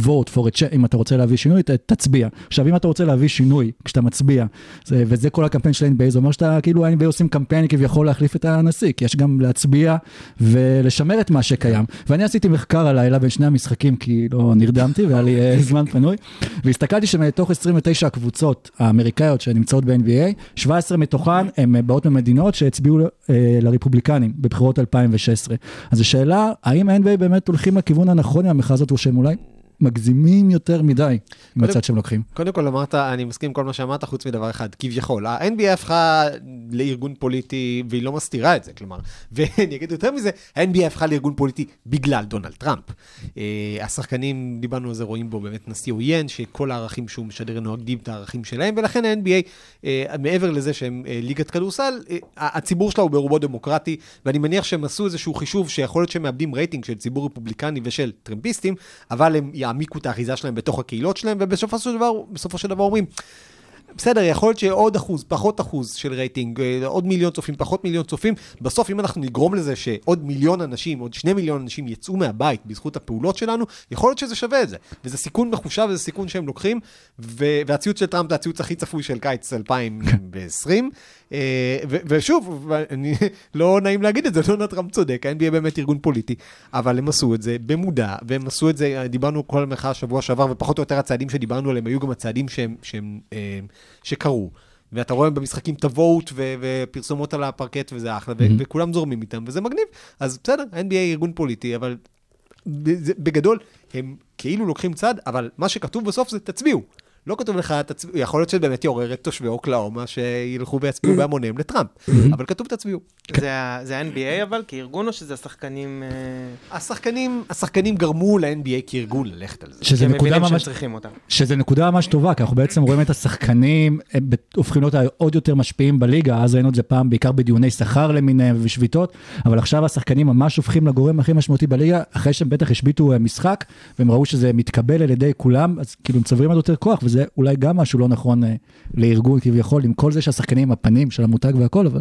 vote for change, אם אתה רוצה להביא שינוי, ת, תצביע. עכשיו, אם אתה רוצה להביא שינוי כשאתה מצביע, זה, וזה כל הקמפיין של ה-NBA, זה אומר שאתה, כאילו ה-NBA עושים קמפיין כביכול להחליף את הנשיא, כי יש גם להצביע ולשמר את מה שקיים. ואני עשיתי מחקר הלילה בין שני המשחקים, כי לא נרדמתי והיה לי אה, זמן פנוי, והסתכלתי שמתוך 29 הקבוצות האמריקאיות שנמצאות ב-NBA, 17 מתוכן הן באות ממדינות שהצביעו אה, לרפובליקנים בבחירות 2016. אז השאלה, האם ה-NBA באמת הולכים לכיוון הנכון עם המכרז הזאת, או שהם אולי מגזימים יותר מדי עם קודם- הצד שהם לוקחים. קודם כל אמרת, אני מסכים עם כל מה שאמרת, חוץ מדבר אחד, כביכול. ה-NBA הפכה לארגון פוליטי, והיא לא מסתירה את זה, כלומר. ואני אגיד יותר מזה, ה-NBA הפכה לארגון פוליטי בגלל דונלד טראמפ. אה, השחקנים, דיברנו על זה, רואים בו באמת נשיא עוין, שכל הערכים שהוא משדר נוהגים את הערכים שלהם, ולכן ה-NBA, אה, מעבר לזה שהם אה, ליגת כדורסל, הציבור שלה הוא ברובו דמוקרטי, ואני מניח שהם עשו איזשהו חישוב שיכול להיות שהם מאבדים רייטינג של ציבור רפובליקני ושל טרמפיסטים, אבל הם יעמיקו את האחיזה שלהם בתוך הקהילות שלהם, ובסופו של דבר, בסופו של דבר אומרים, בסדר, יכול להיות שעוד אחוז, פחות אחוז של רייטינג, אה, עוד מיליון צופים, פחות מיליון צופים, בסוף אם אנחנו נגרום לזה שעוד מיליון אנשים, עוד שני מיליון אנשים יצאו מהבית בזכות הפעולות שלנו, יכול להיות שזה שווה את זה. וזה סיכון מחושב, וזה סיכון שהם לוקחים, ו- והציוץ של טראמפ זה הציוץ הכי צפוי של קיץ 2020. אה, ושוב, אני, לא נעים להגיד את זה, דונלד טראמפ צודק, ה-NBA באמת ארגון פוליטי, אבל הם עשו את זה במודע, והם עשו את זה, דיברנו כל המחאה השבוע שעבר, ופחות או יותר הצעדים שדיברנו עליהם היו גם הצעדים שהם, שהם, אה, שקרו. ואתה רואה במשחקים את הוואט ופרסומות על הפרקט וזה אחלה, Mhm. וכולם זורמים איתם, וזה מגניב. אז בסדר, ה-NBA ארגון פוליטי, אבל בגדול, הם כאילו לוקחים צד, אבל מה שכתוב בסוף זה תצביעו. לא כתוב לך, תצביעו, יכול להיות שבאמת יעורר את תושבי אוקלאומה שילכו ויצביעו בהמוניהם לטראמפ, אבל כתוב תצביעו. זה ה-NBA אבל, כארגון, או שזה השחקנים... אה, השחקנים, השחקנים גרמו ל-NBA כארגון ללכת על זה. שזה נקודה מבינים שהם ממש, צריכים אותם. שזה נקודה ממש טובה, כי אנחנו בעצם רואים את השחקנים, הם הופכים להיות עוד יותר משפיעים בליגה, אז ראינו את זה פעם בעיקר בדיוני שכר למיניהם ושביתות, אבל עכשיו השחקנים ממש הופכים לגורם הכי משמעותי בליגה, אחרי שהם בטח השביתו אה, משחק, והם ראו שזה מתקבל על ידי כולם, אז כאילו הם צוברים עוד יותר כוח, וזה אולי גם משהו לא נכון אה, לארגון כביכול, עם כל זה שהשחקנים הם הפנים של המותג והכל, אבל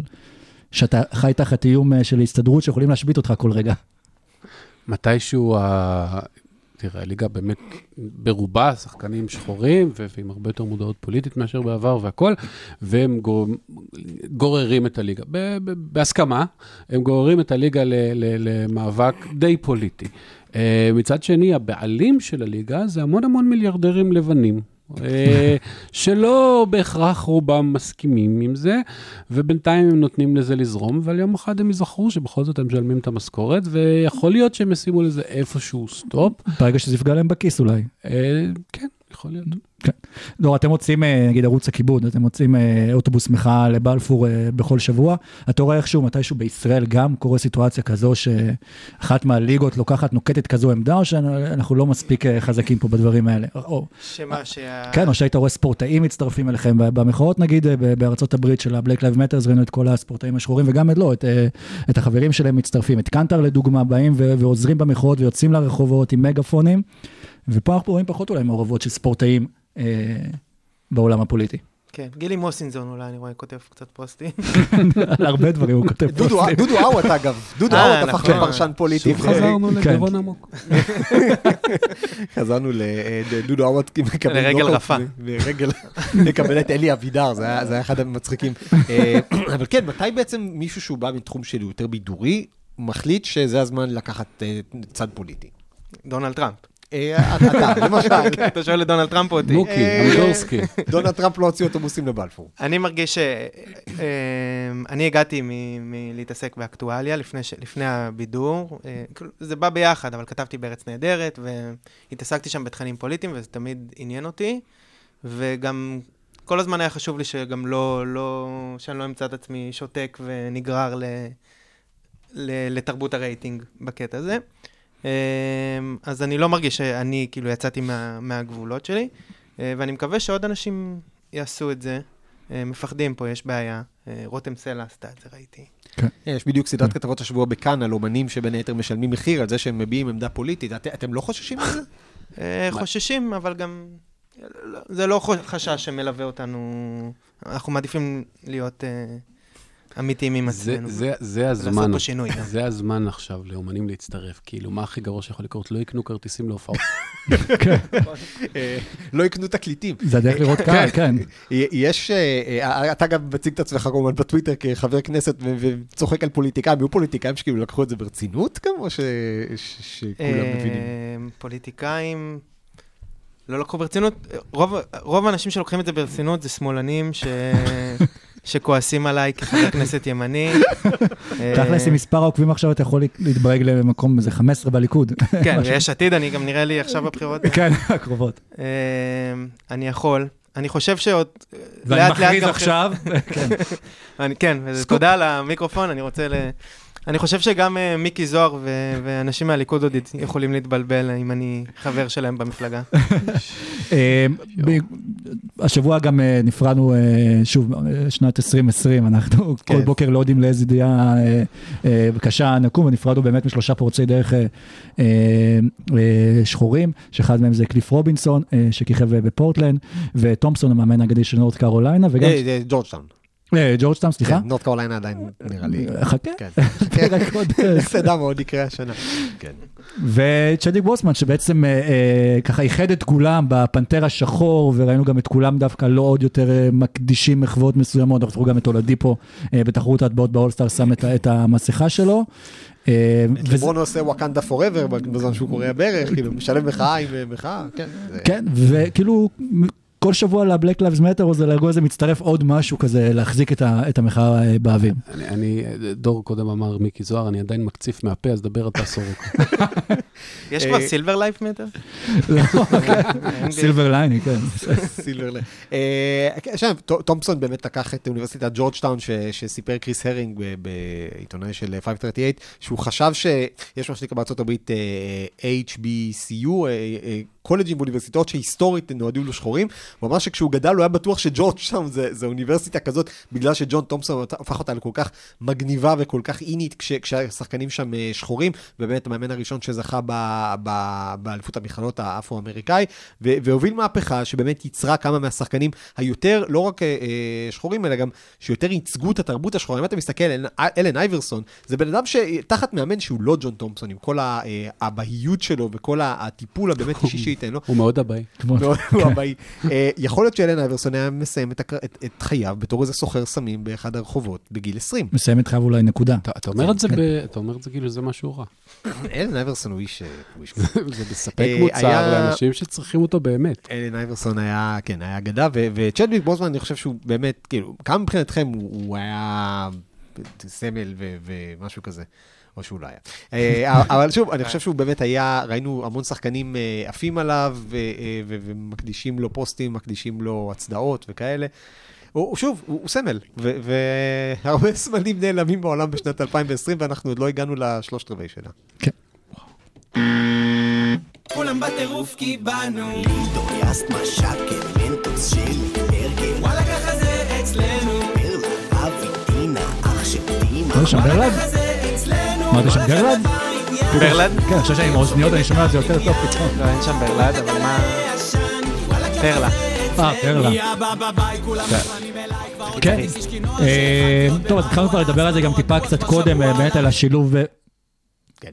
שאתה חי תחת איום אה, של הסתדרות שיכולים להשבית אותך כל רגע. מתישהו, ה... תראה, הליגה באמת ברובה שחקנים שחורים ועם הרבה יותר מודעות פוליטית מאשר בעבר והכל, והם גור... גוררים את הליגה, ב- ב- בהסכמה, הם גוררים את הליגה ל- ל- למאבק די פוליטי. אה, מצד שני, הבעלים של הליגה זה המון המון מיליארדרים לבנים. אה, שלא בהכרח רובם מסכימים עם זה, ובינתיים הם נותנים לזה לזרום, אבל יום אחד הם יזכרו שבכל זאת הם משלמים את המשכורת, ויכול להיות שהם ישימו לזה איפשהו stop. ברגע שזה יפגע להם בכיס אולי. אה, כן, יכול להיות. לא, אתם מוצאים, אה, נגיד ערוץ הכיבוד, אתם מוצאים אה, אוטובוס מחאה לבלפור אה, בכל שבוע. אתה רואה איכשהו, מתישהו בישראל גם קורה סיטואציה כזו שאחת מהליגות לוקחת, נוקטת כזו עמדה, או שאנחנו לא מספיק חזקים פה בדברים האלה? או, שמה שה... כן, או שהיית רואה ספורטאים מצטרפים אליכם במחאות, נגיד, בארצות הברית של ה-Black Lives Matter, ראינו את כל הספורטאים השחורים, וגם את לא, את, את החברים שלהם מצטרפים. את קנטר לדוגמה, באים ועוזרים במחאות ויוצאים לרחובות עם מגאפונים, ופה אנחנו רואים פחות אולי מעורבות של ספורטאים אה, בעולם הפוליטי. כן, גילי מוסינזון אולי, אני רואה, כותב קצת פוסטים. על הרבה דברים הוא כותב פוסטים. דודו עוואט אגב, דודו אה, הפך נכון. לפרשן פוליטי. שוב חזרנו כן. לגרון עמוק. חזרנו לדודו עוואט מקבל לרגל רפה. לרגל, לקבל את אלי אבידר, זה היה זה היה אחד המצחיקים. אה, אבל כן, מתי בעצם מישהו שהוא בא מתחום של יותר בידורי, מחליט שזה הזמן לקחת אה, צד פוליטי? דונלד טראמפ. אה, אתה, למשל, אתה שואל את דונלד טראמפ או אותי? מוקי, אה, אמדורסקי. דונלד טראמפ לא הוציא אוטובוסים לבלפור. אני מרגיש ש... אה, אני הגעתי מלהתעסק באקטואליה לפני, הבידור. כאילו, זה בא ביחד, אבל כתבתי בארץ נהדרת, והתעסקתי שם בתכנים פוליטיים, וזה תמיד עניין אותי. וגם כל הזמן היה חשוב לי שגם לא, לא, שאני לא אמצא את עצמי שותק ונגרר ל, ל, לתרבות הרייטינג בקטע הזה. אה, אז אני לא מרגיש שאני כאילו יצאתי מה, מהגבולות שלי, אה, ואני מקווה שעוד אנשים יעשו את זה. אה, מפחדים פה, יש בעיה. אה, רותם סלע עשתה את זה, ראיתי. יש בדיוק סדרת כתבות השבוע בכאן על אומנים שבין היתר משלמים מחיר על זה שהם מביעים עמדה פוליטית. את- אתם לא חוששים מזה? חוששים, אבל גם... לא- זה לא חשש שמלווה אותנו. אנחנו מעדיפים להיות אמיתיים עם זה- עצמנו. זה- זה לעשות הזמן, פה שינוי. זה הזמן עכשיו לאומנים להצטרף. כאילו, מה הכי גרוע שיכול לקרות? לא יקנו כרטיסים להופעות. אה, לא יקנו תקליטים. זה הדרך לראות קהל, כן. יש, אה, אה, אתה גם מציג את עצמך כמובן בטוויטר כחבר כנסת וצוחק על פוליטיקאים, היו פוליטיקאים שכאילו לקחו את זה ברצינות גם, או שכולם מבינים? פוליטיקאים לא לקחו ברצינות. רוב, רוב האנשים שלוקחים את זה ברצינות זה שמאלנים ש... שכועסים עליי כחבר כנסת ימני. אה, תכלס עם מספר העוקבים עכשיו אתה יכול להתברג למקום איזה 15 בליכוד. כן. ויש עתיד, אני גם נראה לי עכשיו בבחירות. כן, הקרובות. אה, אני יכול. אני חושב שעוד... ואני לאט לאט מכריז עכשיו, כן. אני, כן, תודה על המיקרופון, אני רוצה ל... אני חושב שגם אה, מיקי זוהר ו- ואנשים מהליכוד עוד יכולים להתבלבל אם אני חבר שלהם במפלגה. אה, השבוע גם אה, נפרדנו, אה, שוב, אה, שנת 2020, אנחנו כל. בוקר לא יודעים ידיעה אה, אה, קשה נקום, ונפרדנו באמת משלושה פורצי דרך אה, אה, אה, שחורים, שאחד מהם זה קליף רובינסון, אה, שכיכב אה, בפורטלנד, ותומפסון, המאמן האגדי של נורת קרוליינה, וגם אה, אה, ג'ורג'טאון. אה, ג'ורג'טאם, סליחה. כן, נורת קרוליינה עדיין נראה לי. חכה, כן. רק עוד, אה, סדה מאוד יקרה השנה. כן. וצ'דיק בוסמן שבעצם אה, אה, ככה איחד את כולם בפנתר השחור וראינו גם את כולם דווקא לא עוד יותר אה, מקדישים מחוות מסוימות, אנחנו גם את אולדיפו אה, בתחרות ההטבעות באולסטאר שם את, המסכה שלו. אה, לברון עושה וואקנדה פוראבר בזמן שהוא קורע ברך, כאילו משלב מחאה עם אה, מחאה, כן. כן, וכאילו כל שבוע לבלק לייבס מטר זה לארגון הזה מצטרף עוד משהו כזה להחזיק את, ה, את המחאה אה, באוויר. אני, אני, דור קודם אמר מיקי זוהר, אני עדיין מקציף מהפה, אז דבר אתה סורוקה. יש אה, כבר סילבר לייף מטר? סילבר לייני, כן. סילברלנד. אה, כן, עכשיו, תומפסון באמת לקח את אוניברסיטת ג'ורג'טאון, שסיפר קריס הרינג ב- בעיתונאי של 538, שהוא חשב שיש מה שנקרא בארצות הברית אה, HBCU, אה, אה, קולג'ים ואוניברסיטאות שהיסטורית נועדו לשחורים. הוא אמר שכשהוא גדל הוא היה בטוח שג'ורג'טאון זה, זה אוניברסיטה כזאת, בגלל שג'ון תומפסון הפך אותה לכל כך מגניבה וכל כך אינית כש, כשהשחקנים שם אה, שחורים, ובאמת המאמן הראשון שזכה באליפות המכללות האפרו-אמריקאי, והוביל מהפכה שבאמת ייצרה כמה מהשחקנים היותר, לא רק אה, אה, שחורים, אלא גם שיותר ייצגו את התרבות השחורה. אם אתה מסתכל, אלן, אלן אייברסון, זה בן אדם שתחת מאמן שהוא לא ג'ון תומפסון, עם כל ה- אה, הבהיות שלו וכל הטיפול הבאמת אישי שייתן לו, הוא מאוד אבאי. הוא הבאי. אה, יכול להיות שאלן אייברסון היה מסיים את חייו בתור איזה סוחר סמים באחד הרחובות בגיל 20. מסיים את חייו אולי נקודה. אתה, אתה אומר את זה, כאילו זה משהו רע. אלן אייברסון הוא איש... אה. זה מספק אה, מוצר לאנשים שצריכים אותו באמת. אלן אייברסון היה, כן, היה אגדה, ו- וצ'דוויק בוזמן, אני חושב שהוא באמת, כאילו, כמה מבחינתכם הוא, היה סמל ו- ומשהו כזה, או שהוא לא היה. אה, אבל שוב, אני חושב שהוא באמת היה, ראינו המון שחקנים אה, עפים עליו, ו- אה, ו- ומקדישים לו פוסטים, מקדישים לו הצדעות וכאלה. הוא, הוא שוב, הוא, הוא סמל, ו- והרבה סמלים נעלמים בעולם בשנת 2020, ואנחנו עוד לא הגענו לשלושת רבעי שלה. כולם בטירוף כי באנו דוריאסט משקת, מנטוס שלי, ברגן, וואלה ככה זה אצלנו פרלה, אבי, דינה, אח של דימה. ברלד? ככה זה אמרת שם ברלד? ברלד? כן, חושב שאני עם האוזניות, אני שומע את זה יותר טוב פתאום. לא, אין שם ברלד, אבל מה... פרלה. אה, פרלה. כן. אה, טוב, אז התחלנו כבר לדבר על זה גם טיפה קצת קודם, אה, באמת על השילוב... כן.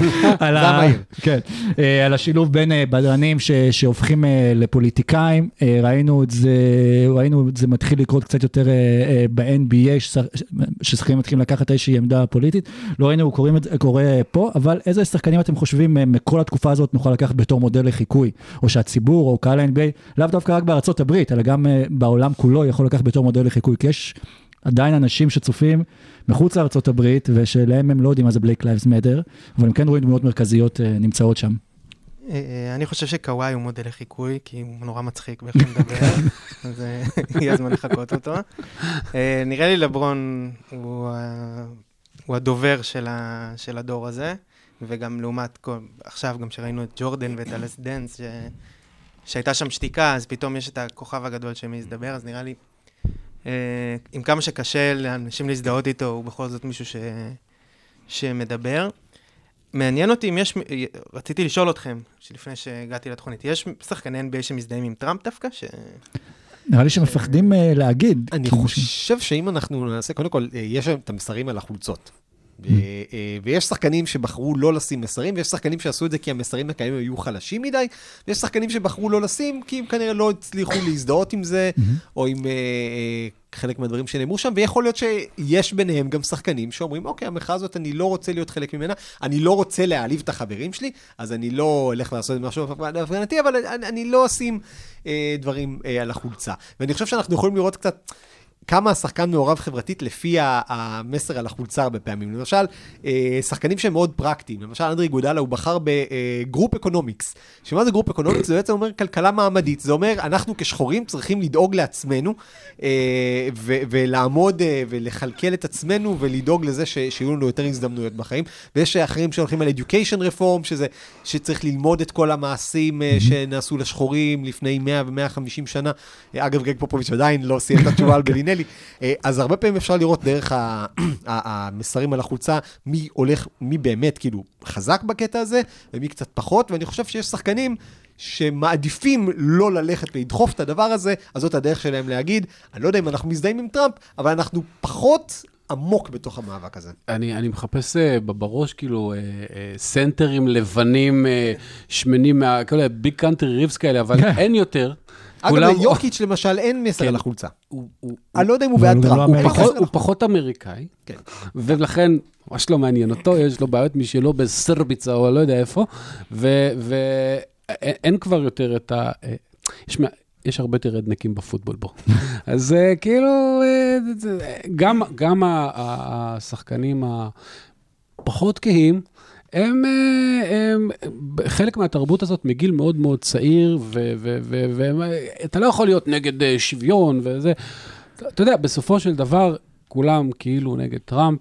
על ה-. כן, אה, על השילוב בין אה, בדרנים ש- שהופכים אה, לפוליטיקאים, ראינו את זה, ראינו את זה מתחיל לקרות קצת יותר ב-NBA, ששח- ששחקנים מתחילים לקחת איזושהי עמדה פוליטית, לא ראינו קוראים את זה, קורה פה, אבל איזה שחקנים אתם חושבים מכל התקופה הזאת נוכל לקחת בתור מודל לחיקוי, או שהציבור או קהל ה-NBA, לאו דווקא רק בארצות הברית, אלא גם בעולם כולו יכול לקחת בתור מודל לחיקוי, כי יש עדיין אנשים שצופים מחוץ לארצות הברית, ושלהם הם לא יודעים מה זה Black Lives Matter, אבל הם כן רואים דמויות מרכזיות אה, נמצאות שם. אה, אה, אני חושב שקוואי הוא מודל לחיקוי, כי הוא נורא מצחיק באיך הוא מדבר, אז הגיע הזמן לחקות אותו. אה, נראה לי לברון הוא הדובר של הדור הזה, וגם לעומת כל- עכשיו, גם שראינו את ג'ורדן ואת ה Last Dance, שהייתה שם שתיקה, אז פתאום יש את הכוכב הגדול שמעז לדבר, אז נראה לי, עם כמה שקשה לאנשים להזדהות איתו, הוא בכל זאת מישהו ש- שמדבר. מעניין אותי אם יש, רציתי לשאול אתכם, שלפני שהגעתי לתוכנית, יש שחקני NBA שמזדהים עם טראמפ דווקא? ש... נראה לי שמפחדים אה, להגיד. אני חושב שאם אנחנו נעשה, קודם כל, אה, יש את המסרים על החולצות. אה, אה, ויש שחקנים שבחרו לא לשים מסרים, ויש שחקנים שעשו את זה כי המסרים הקיימים היו חלשים מדי, ויש שחקנים שבחרו לא לשים כי הם כנראה לא הצליחו להזדהות עם זה, או עם אה, חלק מהדברים שנאמרו שם, ויכול להיות שיש ביניהם גם שחקנים שאומרים, אוקיי, המחאה הזאת, אני לא רוצה להיות חלק ממנה, אני לא רוצה להעליב את החברים שלי, אז אני לא אלך לעשות משהו בהפגנתי, אבל אני, אני לא אשים אה, דברים אה, על החולצה. ואני חושב שאנחנו יכולים לראות קצת... כמה השחקן מעורב חברתית לפי המסר על החולצה הרבה פעמים. למשל, אה, שחקנים שהם מאוד פרקטיים. למשל, אנדרה איגודלה, הוא בחר ב group economics. שמה זה group economics? זה בעצם אומר כלכלה מעמדית. זה אומר, אנחנו כשחורים צריכים לדאוג לעצמנו, אה, ו- ולעמוד אה, ולכלכל את עצמנו ולדאוג לזה ש- שיהיו לנו יותר הזדמנויות בחיים. ויש אחרים שהולכים על education reform, שזה, שצריך ללמוד את כל המעשים אה, שנעשו לשחורים לפני 100 ו-150 שנה. אה, אגב, גרג פופוביץ' עדיין לא סיים את התשובה על בלינלי. אה, אז הרבה פעמים אפשר לראות דרך המסרים על החולצה, מי הולך, מי באמת כאילו חזק בקטע הזה, ומי קצת פחות, ואני חושב שיש שחקנים שמעדיפים לא ללכת ולדחוף את הדבר הזה, אז זאת הדרך שלהם להגיד, אני לא יודע אם אנחנו מזדהים עם טראמפ, אבל אנחנו פחות עמוק בתוך המאבק הזה. אני, אני מחפש אה, בראש כאילו אה, סנטרים לבנים שמנים, מה- כאלה ביג קאנטרי ריבס כאלה, אבל אין יותר. אגב, ליוקיץ' למשל אין מסר כן. על החולצה. אני לא יודע אם הוא בעד טראמפ. לא הוא. פחות- אמריקאי, כן. ולכן ממש לא מעניין אותו, יש לו בעיות משלו בסרביצה או לא יודע איפה, ואין כבר יותר את ה... אה, יש, הרבה יותר רדנקים בפוטבול בו. אז אה, כאילו, אה, גם, השחקנים הפחות כהים, הם, אה, הם חלק מהתרבות הזאת מגיל מאוד מאוד צעיר, ואתה לא יכול להיות נגד אה, שוויון וזה. אתה יודע, בסופו של דבר, כולם כאילו נגד טראמפ.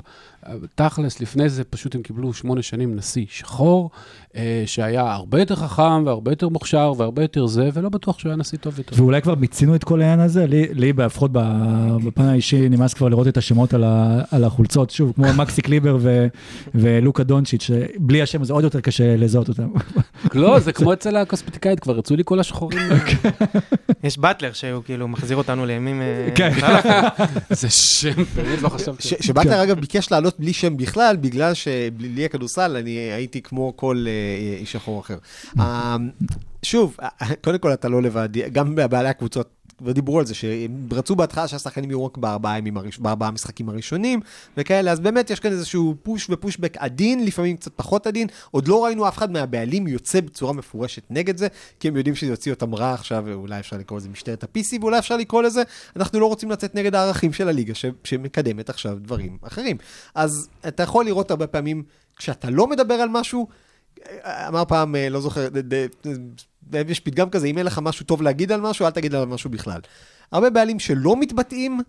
תכלס, לפני זה פשוט הם קיבלו שמונה שנים נשיא שחור, אה, שהיה הרבה יותר חכם והרבה יותר מוכשר והרבה יותר זה, ולא בטוח שהוא היה נשיא טוב יותר. ואולי כבר מיצינו את כל העניין הזה, לי, לי לפחות ב- בפן האישי נמאס כבר לראות את השמות על, ה, על החולצות, שוב, כמו מקסי קליבר ו, ולוקה דונצ'יץ', שבלי השם הזה עוד יותר קשה לזהות אותם. לא, זה כמו אצל הקוסמטיקאית, כבר יצאו לי כל השחורים. יש באטלר שהוא כאילו מחזיר אותנו לימים... אה, כן. זה שם, באמת לא חשבתי. ש- שבטלר אגב ביקש לעלות בלי שם בכלל, בגלל שבלי הכדורסל אני הייתי כמו כל אה, איש שחור אחר. אה, שוב, אה, קודם כל אתה לא לבד, גם בעלי הקבוצות. כבר דיברו על זה, שהם רצו בהתחלה שהשחקנים יהיו רק בארבעה הראש- המשחקים הראשונים וכאלה, אז באמת יש כאן איזשהו פוש ופושבק עדין, לפעמים קצת פחות עדין. עוד לא ראינו אף אחד מהבעלים יוצא בצורה מפורשת נגד זה, כי הם יודעים שזה יוציא אותם רע עכשיו, ואולי אפשר לקרוא לזה משטרת ה-PC, ואולי אפשר לקרוא לזה, אנחנו לא רוצים לצאת נגד הערכים של הליגה, ש- שמקדמת עכשיו דברים אחרים. אז אתה יכול לראות הרבה פעמים, כשאתה לא מדבר על משהו, אמר פעם, אה, לא זוכר, ד- יש פתגם כזה, אם אין לך משהו טוב להגיד על משהו, אל תגיד עליו משהו בכלל. הרבה בעלים שלא מתבטאים,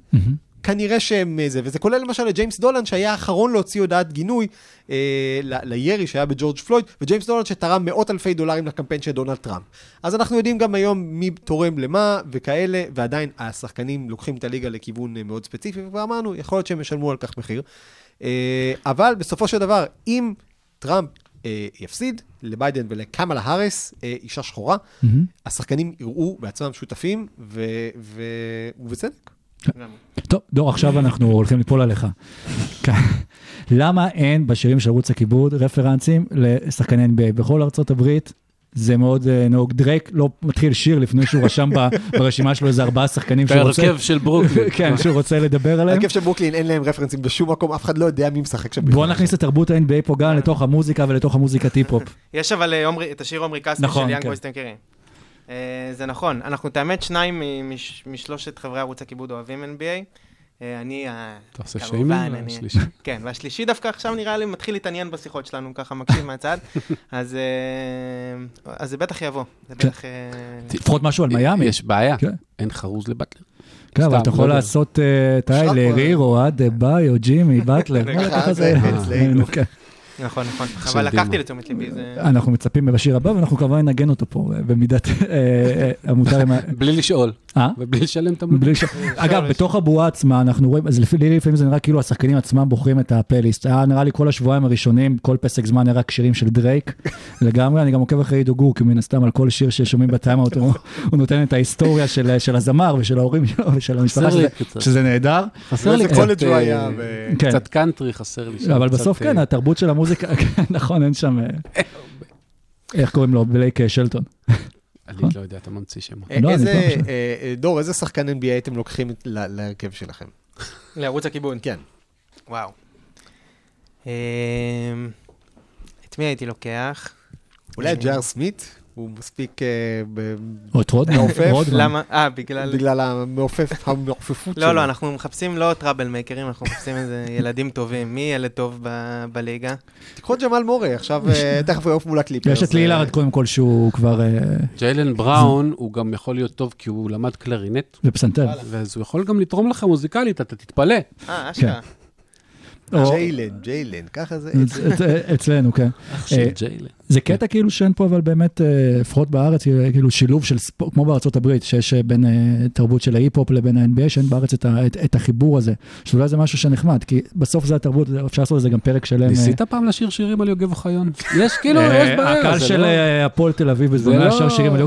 כנראה שהם אה, זה, וזה כולל למשל את ג'יימס דולן, שהיה האחרון להוציא הודעת גינוי אה, ל- לירי שהיה בג'ורג' פלויד, וג'יימס דולן שתרם מאות אלפי דולרים לקמפיין של דונלד טראמפ. אז אנחנו יודעים גם היום מי תורם למה וכאלה, ועדיין השחקנים לוקחים את הליגה לכיוון אה, מאוד ספציפי, ואמרנו, יכול להיות שהם ישלמו על כך מחיר. אה, אבל בסופו של דבר, אם טראמפ אה, יפסיד לביידן ולקמאלה האריס, אה, אישה שחורה, השחקנים יראו בעצמם שותפים, ובצדק. טוב, דור, עכשיו אנחנו הולכים ליפול עליך. כן. למה אין בשירים של ערוץ הכיבוד רפרנסים לשחקני NBA? בכל ארצות הברית זה מאוד אה, נהוג. דרייק לא מתחיל שיר לפני שהוא רשם ברשימה שלו איזה ארבעה שחקנים שהוא רוצה... בהרכב של ברוקלין. כן, שהוא רוצה לדבר עליהם. הרכב של ברוקלין אין להם רפרנסים בשום מקום, אף אחד לא יודע מי משחק שם. בואו. נכניס את תרבות ה-NBA פה גם לתוך המוזיקה ולתוך המוזיקה היפ-הופ. יש אבל אה, את השיר עומרי כספי נכון, של יאנג כן. בויז אתם מכירים. אה, זה נכון, אנחנו את האמת שניים משלושת חברי ערוץ הכיבוד אוהבים NBA. אה, אני, אה, אתה עושה שיימינג? אני- השלישי. כן, והשלישי דווקא עכשיו נראה לי מתחיל להתעניין בשיחות שלנו, ככה מקשיב מהצד. אז אה, אז זה בטח יבוא. זה כן. בטח... לפחות משהו על מיאמי. יש בעיה, כן. אין חרוז לבטלר. כן, אבל אתה לא יכול יודע. לעשות את האלה, רירו, עד ביי או ג'ימי, באטלר. אצלנו. כן. נכון, נכון. אבל. לקחתי לתשומת ליבי. אנחנו מצפים בשיר הבא, ואנחנו כמובן נגן אותו פה במידת המותר. בלי לשאול, אה? ובלי לשלם את ש... אגב, בתוך הבועה עצמה, אנחנו רואים, אז לפעמים זה נראה כאילו השחקנים עצמם בוחרים את הפלייליסט. היה נראה לי כל השבועיים הראשונים, כל פסק זמן היה רק שירים של דרייק לגמרי. אני גם עוקב אחרי עידו גור, כי מן הסתם על כל שיר ששומעים בטיימאאוט, הוא נותן את ההיסטוריה של של הזמר ושל ההורים שלו ושל המשפחה, שזה- נהדר. חסר לי קצת... אה, כן. קצת קאנטרי חסר לי שם. אבל בסוף אה, כן, התרבות של המוזיקה, כן, נכון, אין שם... אה, איך קוראים לו? בלייק אה, שלטון. לא יודע, אתה ממציא שמות. אה, לא, איזה, עכשיו. אה, אה, דור, איזה שחקן NBA הייתם לוקחים להרכב שלכם? לערוץ הכיבוד. כן. וואו. אמ, את מי הייתי לוקח? אולי את ג'אר סמית? הוא מספיק אה, או את רודמן. מעופף. למה? אה, בגלל... בגלל המעופף, המעופפות שלו. לא, לא, אנחנו מחפשים לא טראבל מייקרים, אנחנו מחפשים איזה ילדים טובים. מי ילד טוב ב- בליגה? תיקחו את ג'מאל מורי, עכשיו אה, תכף הוא יעוף מול הקליפרס. יש את לילארד קודם כל שהוא כבר אה, ג'יילן בראון, הוא גם יכול להיות טוב כי הוא למד קלרינט, בפסנתר. אז הוא יכול גם לתרום לך מוזיקלית, אתה תתפלא. אה, אשכרה. ג'יילן, ג'יילן, ככה זה. אצ- אצ- אצלנו, כן. אח של אה, ג'יילן. זה קטע כאילו שאין פה אבל באמת, אה, לפחות בארץ, כאילו שילוב של ספורט, כמו בארצות הברית, שיש אה, בין אה, תרבות של ההיפ-הופ לבין ה-NBA, שאין בארץ את החיבור הזה. שאולי זה משהו שנחמד, כי בסוף זה התרבות, אפשר לעשות לזה גם פרק שלם. אה, ניסית פעם לשיר שירים על יוגב אוחיון? יש כאילו, אה, יש בעיה. הקהל של לא- אה, הפועל תל אביב זה בזמנו לא- ישר שירים על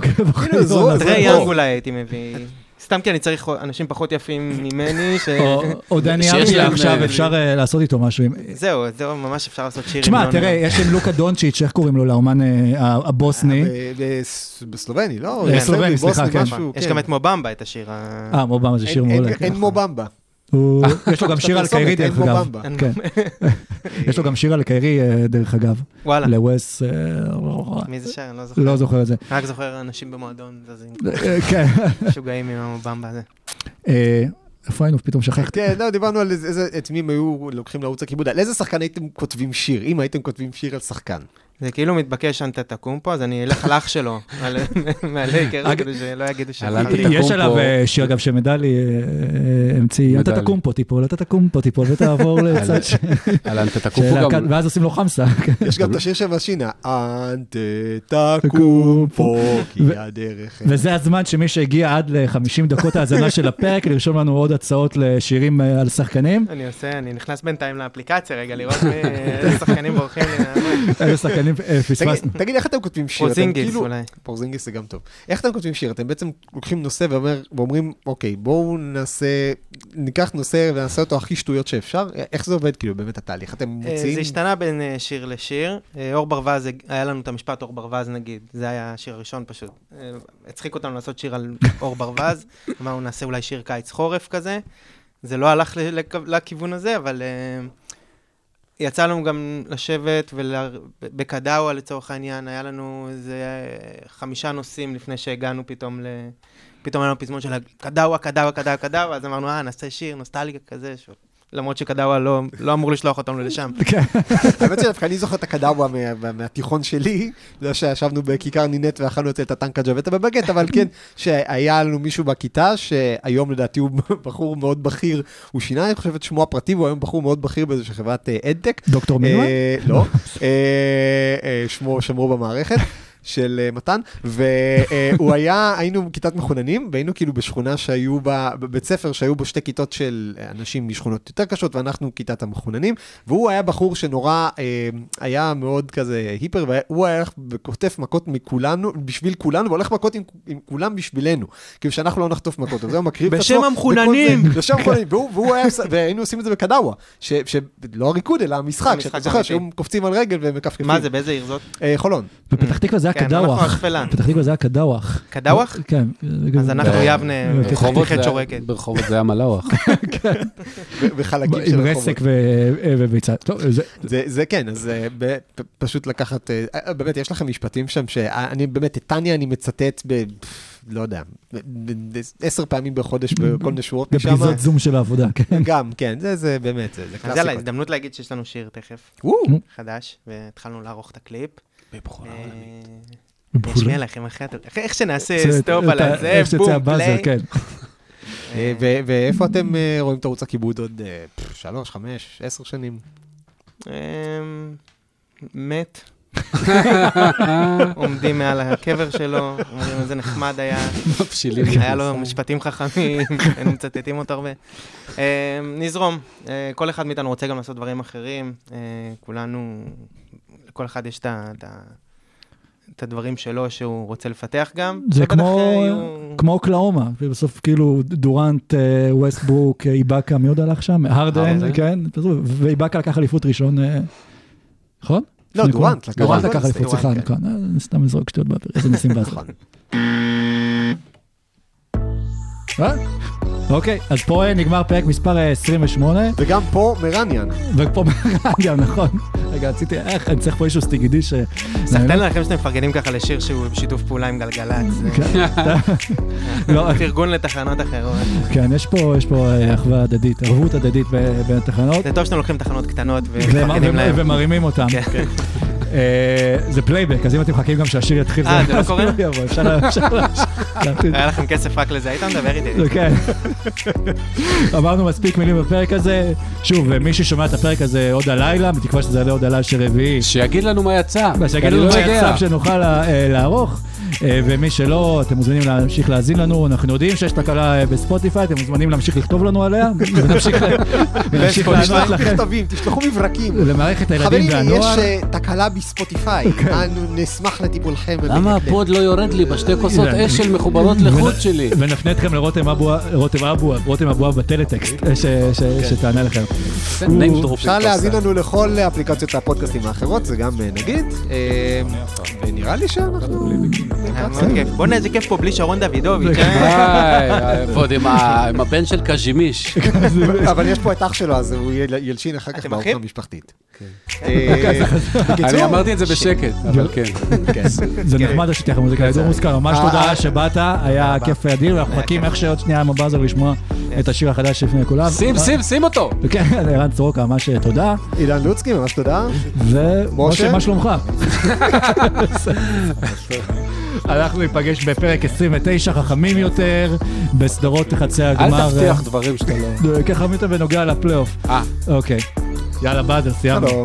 הנה, זו- אוחיון. זה- יאנג אולי הייתי מביא. סתם כי אני צריך אנשים פחות יפים ממני, ש... או- דני להם, עכשיו, אה, אפשר אה, לעשות איתו משהו. זהו, זהו, ממש אפשר לעשות שיר. תשמע, המנון. תראה, יש עם לוקה דונצ'יץ', איך קוראים לו, לאומן אה, הבוסני. בסלובני, לא? אה, סרבי, סלובני, סליחה, כן. יש כן. גם את מובמבה, את השיר. אה, מובמה זה שיר מעולה. אין- אין מובמבה. הוא- יש לו גם שיר על קיירי דרך אגב. כן. יש לו גם שיר על קיירי אה, דרך אגב. וואלה, לווס, אה, מי זה שר? אני לא זוכר. לא זוכר את זה. רק זוכר אנשים במועדון, זזים אה, כן. משוגעים עם המובמבה הזה. אה, איפה היינו? פתאום שכחתי. כן, לא, דיברנו על איזה- את מי הם היו לוקחים לערוץ הכיבוד. על איזה שחקן הייתם כותבים שיר, אם הייתם כותבים שיר על שחקן? זה כאילו מתבקש אנטה תקום פה, אז אני אלך על אח שלו, על- מהלייקר, כדי שלא יגידו ש... על אנטה תקום יש. עליו אה, שיר אגב שמדלי אה, המציא, אתה מדלי. תקום פה טיפול, אתה תקום פה טיפול ותעבור לצד ש... אהלן, תתקעו של פה גם... ואז עושים לו חמסה. יש גם את השיר של משינה, אנט תקום פה, כי הדרך... וזה הזמן שמי שהגיע עד ל-50 דקות האזנה של הפרק, לרשום לנו עוד הצעות לשירים אה, על שחקנים. אני עושה, אני נכנס בינתיים לאפליקציה רגע, לראות איזה שחקנים בורחים לי. מהמון. איזה שחקנים אה, פספסנו. תגיד- איך אתם כותבים שיר? אתם פרוזינגיס כאילו- אולי. פרוזינגיס זה גם טוב. איך אתם כותבים שיר? אתם בעצם לוקחים נושא ואומר- ואומרים, אוקיי, בואו נעשה, ניקח נושא ונעשה אותו הכי שטויות שאפשר. איך זה עובד, כאילו, באמת התהליך? אתם אה, מוציאים... זה השתנה בין אה, שיר לשיר. אור ברווז, היה לנו את המשפט אור ברווז נגיד, זה היה השיר הראשון פשוט. הצחיק אותנו לעשות שיר על אור ברווז, אמרנו נעשה אולי שיר קיץ חורף כזה. זה לא הלך לכיוון הזה, אבל יצא לנו גם לשבת ובקדאווה לצורך העניין, היה לנו איזה חמישה נושאים לפני שהגענו פתאום ל... פתאום היה לנו פזמון של קדאווה, קדאווה, קדאווה, קדאווה, אז אמרנו, אה, נעשה שיר, נוסטלגיה כזה, ש... למרות שקדאווה לא, לא אמור לשלוח אותנו לשם. האמת שדווקא אני זוכר את הקדאווה מה- מה- מהתיכון שלי, זה שישבנו בכיכר נינט ואכלנו את הטנקה ג'ווטה בבגט, אבל כן, שהיה לנו מישהו בכיתה, שהיום לדעתי הוא בחור מאוד בכיר, הוא שינה, אני חושב, את שמו הפרטי, והוא היום בחור מאוד בכיר באיזושהי חברת אה, אדטק. דוקטור מילואן? אה, לא, אה, שמו שמרו במערכת. של אה, מתן, והוא היה, היינו בכיתת מחוננים, והיינו כאילו בשכונה שהיו בה, בבית ספר שהיו בו שתי כיתות של אנשים משכונות יותר קשות, ואנחנו כיתת המחוננים, והוא היה בחור שנורא, אה, היה מאוד כזה היפר, והוא היה הולך וחוטף מכות מכולנו, בשביל כולנו, והולך מכות עם, עם כולם בשבילנו, כאילו שאנחנו לא נחטוף מכות, אז הוא מקריב את בשם עצמו. המחוננים. וכל זה- בשם המחוננים, והוא, והוא היה, והיינו עושים את זה בקדאווה, ש- שלא הריקוד, אלא המשחק, שאתה זוכר. שהיו קופצים על רגל ומכפכפים. מה זה, באיזה עיר זאת? אה, חולון. בפתח תקווה זה היה קדאווח. השפלה. בפתח תקווה זה היה קדאווח. קדאווח? כן. אז אנחנו יבנה, חטא שורקת. ברחובות זה היה מלאווח. ו- וחלקים של עם רחובות. רסק ו- אה, וביצה. טוב, זה- כן, אז אה, פשוט לקחת, אה, אה, באמת, יש לכם משפטים שם, שאני באמת, את טניה אני מצטט ב... לא יודע, עשר פעמים בחודש בכל מיני שורות משם. בפגישות זום של העבודה, כן. גם, כן, זה, זה באמת, זה, זה אז יאללה, קלאסיקות. הזדמנות להגיד שיש לנו שיר תכף, חדש, והתחלנו לערוך את הקליפ. בבחורה אה, עולמית. אני אשמיע לכם אחרי, איך שנעשה סטופ על הזה, בום, ה buzzer, play. כן. אה, ואיפה אתם אה, רואים את ערוץ הכיבוד עוד שלוש, חמש, עשר שנים? אמ, מת. עומדים מעל הקבר שלו, אומרים איזה נחמד היה, מבשילים. היה לו משפטים חכמים, היינו מצטטים אותו הרבה. אמ, נזרום, כל אחד מאיתנו רוצה גם לעשות דברים אחרים, כולנו, לכל אחד יש את ה- את הדברים שלו שהוא רוצה לפתח גם. זה כמו, יהיו- כמו אוקלאומה, ובסוף כאילו דורנט, אה, ווסטברוק, אה, איבאקה, מי עוד הלך שם? הרדן. כן, ואיבאקה לקח אליפות ראשון, אה, נכון? לא, דורנט דורנט לקח אליפות, סליחה, כן. נכון, אה, אני סתם לזרוק שטויות באוויר, איזה ניסים באוויר. אה? אוקיי, אז פה אה, נגמר פרק מספר אה, 28, וגם פה מרניאן. ופה גם נכון, רגע, רציתי, איך, אני צריך פה איזשהו סטיגידי ש... סחטיין לכם שאתם מפרגנים ככה לשיר שהוא בשיתוף פעולה עם גלגלצ. זה לא, פרגון לתחנות אחרות. כן, יש פה, יש פה אה, אחווה הדדית, ערבות הדדית בין התחנות. זה טוב שאתם לוקחים תחנות קטנות ומפרגנים להם. ומרימים אותם. אה, זה פלייבק, אז אם אתם מחכים גם שהשיר יתחיל, אה, זה לא קורה? יבוא, אפשר להמשיך. היה לכם כסף רק לזה, היית מדבר איתי. כן. אמרנו מספיק מילים בפרק הזה. שוב, מי ששומע את הפרק הזה עוד הלילה, בתקווה שזה יעלה עוד הלילה של רביעי. שיגיד לנו מה יצא. שיגיד לנו לא מה. יצא שנוכל אה, לערוך. אה, ומי שלא, אתם מוזמנים להמשיך להאזין לנו, אנחנו יודעים שיש תקלה אה, בספוטיפיי, אתם מוזמנים להמשיך לכתוב לנו עליה, ונמשיך לענות לכם מכתבים, תשלחו מברקים. למערכת הילדים חברים, יש והנוער. אה, תקלה בספוטיפיי, אנו נשמח לטיפולכם. למה. הפוד לא יורד לי בשתי כוסות זה- אש של מחוברות לחוט שלי? ונפנה אתכם לרותם אבוה, רותם אבוה בטלטקסט, ש- שתענה לכם. drop אפשר להאזין. לנו לכל אפליקציות הפודקאסטים האחרות, זה גם נגיד. אה, ונראה לי שאנחנו... מאוד כיף. בוא'נה, איזה כיף פה בלי שרון דוידוביץ'. אה? ועוד עם הבן של קז'ימיש. אבל יש פה את אח שלו, אז הוא יל- ילשין אחר כך בארוחה? המשפחתית. אה, אני בקיצור, אמרתי את זה בשקט, אבל כן. זה נחמד לשתף לך מוזיקה, ידור מוזכר, ממש אה, תודה שבאת, היה כיף אדיר, ואנחנו מחכים איך שעוד שנייה עם הבאזר לשמוע את השיר החדש לפני כולם. שים, שים, שים אותו. כן, ערן סורוקה, ממש תודה, עידן לוצקי, ממש תודה. ומשה, משה? מה שלומך? אנחנו ניפגש בפרק 29, חכמים יותר, בסדרות חצי אל הגמר. תבטיח דברים שאתה לא... אה, ככה יותר בנוגע לפלייאוף. אה. אוקיי. יאללה, באזר, סיימנו.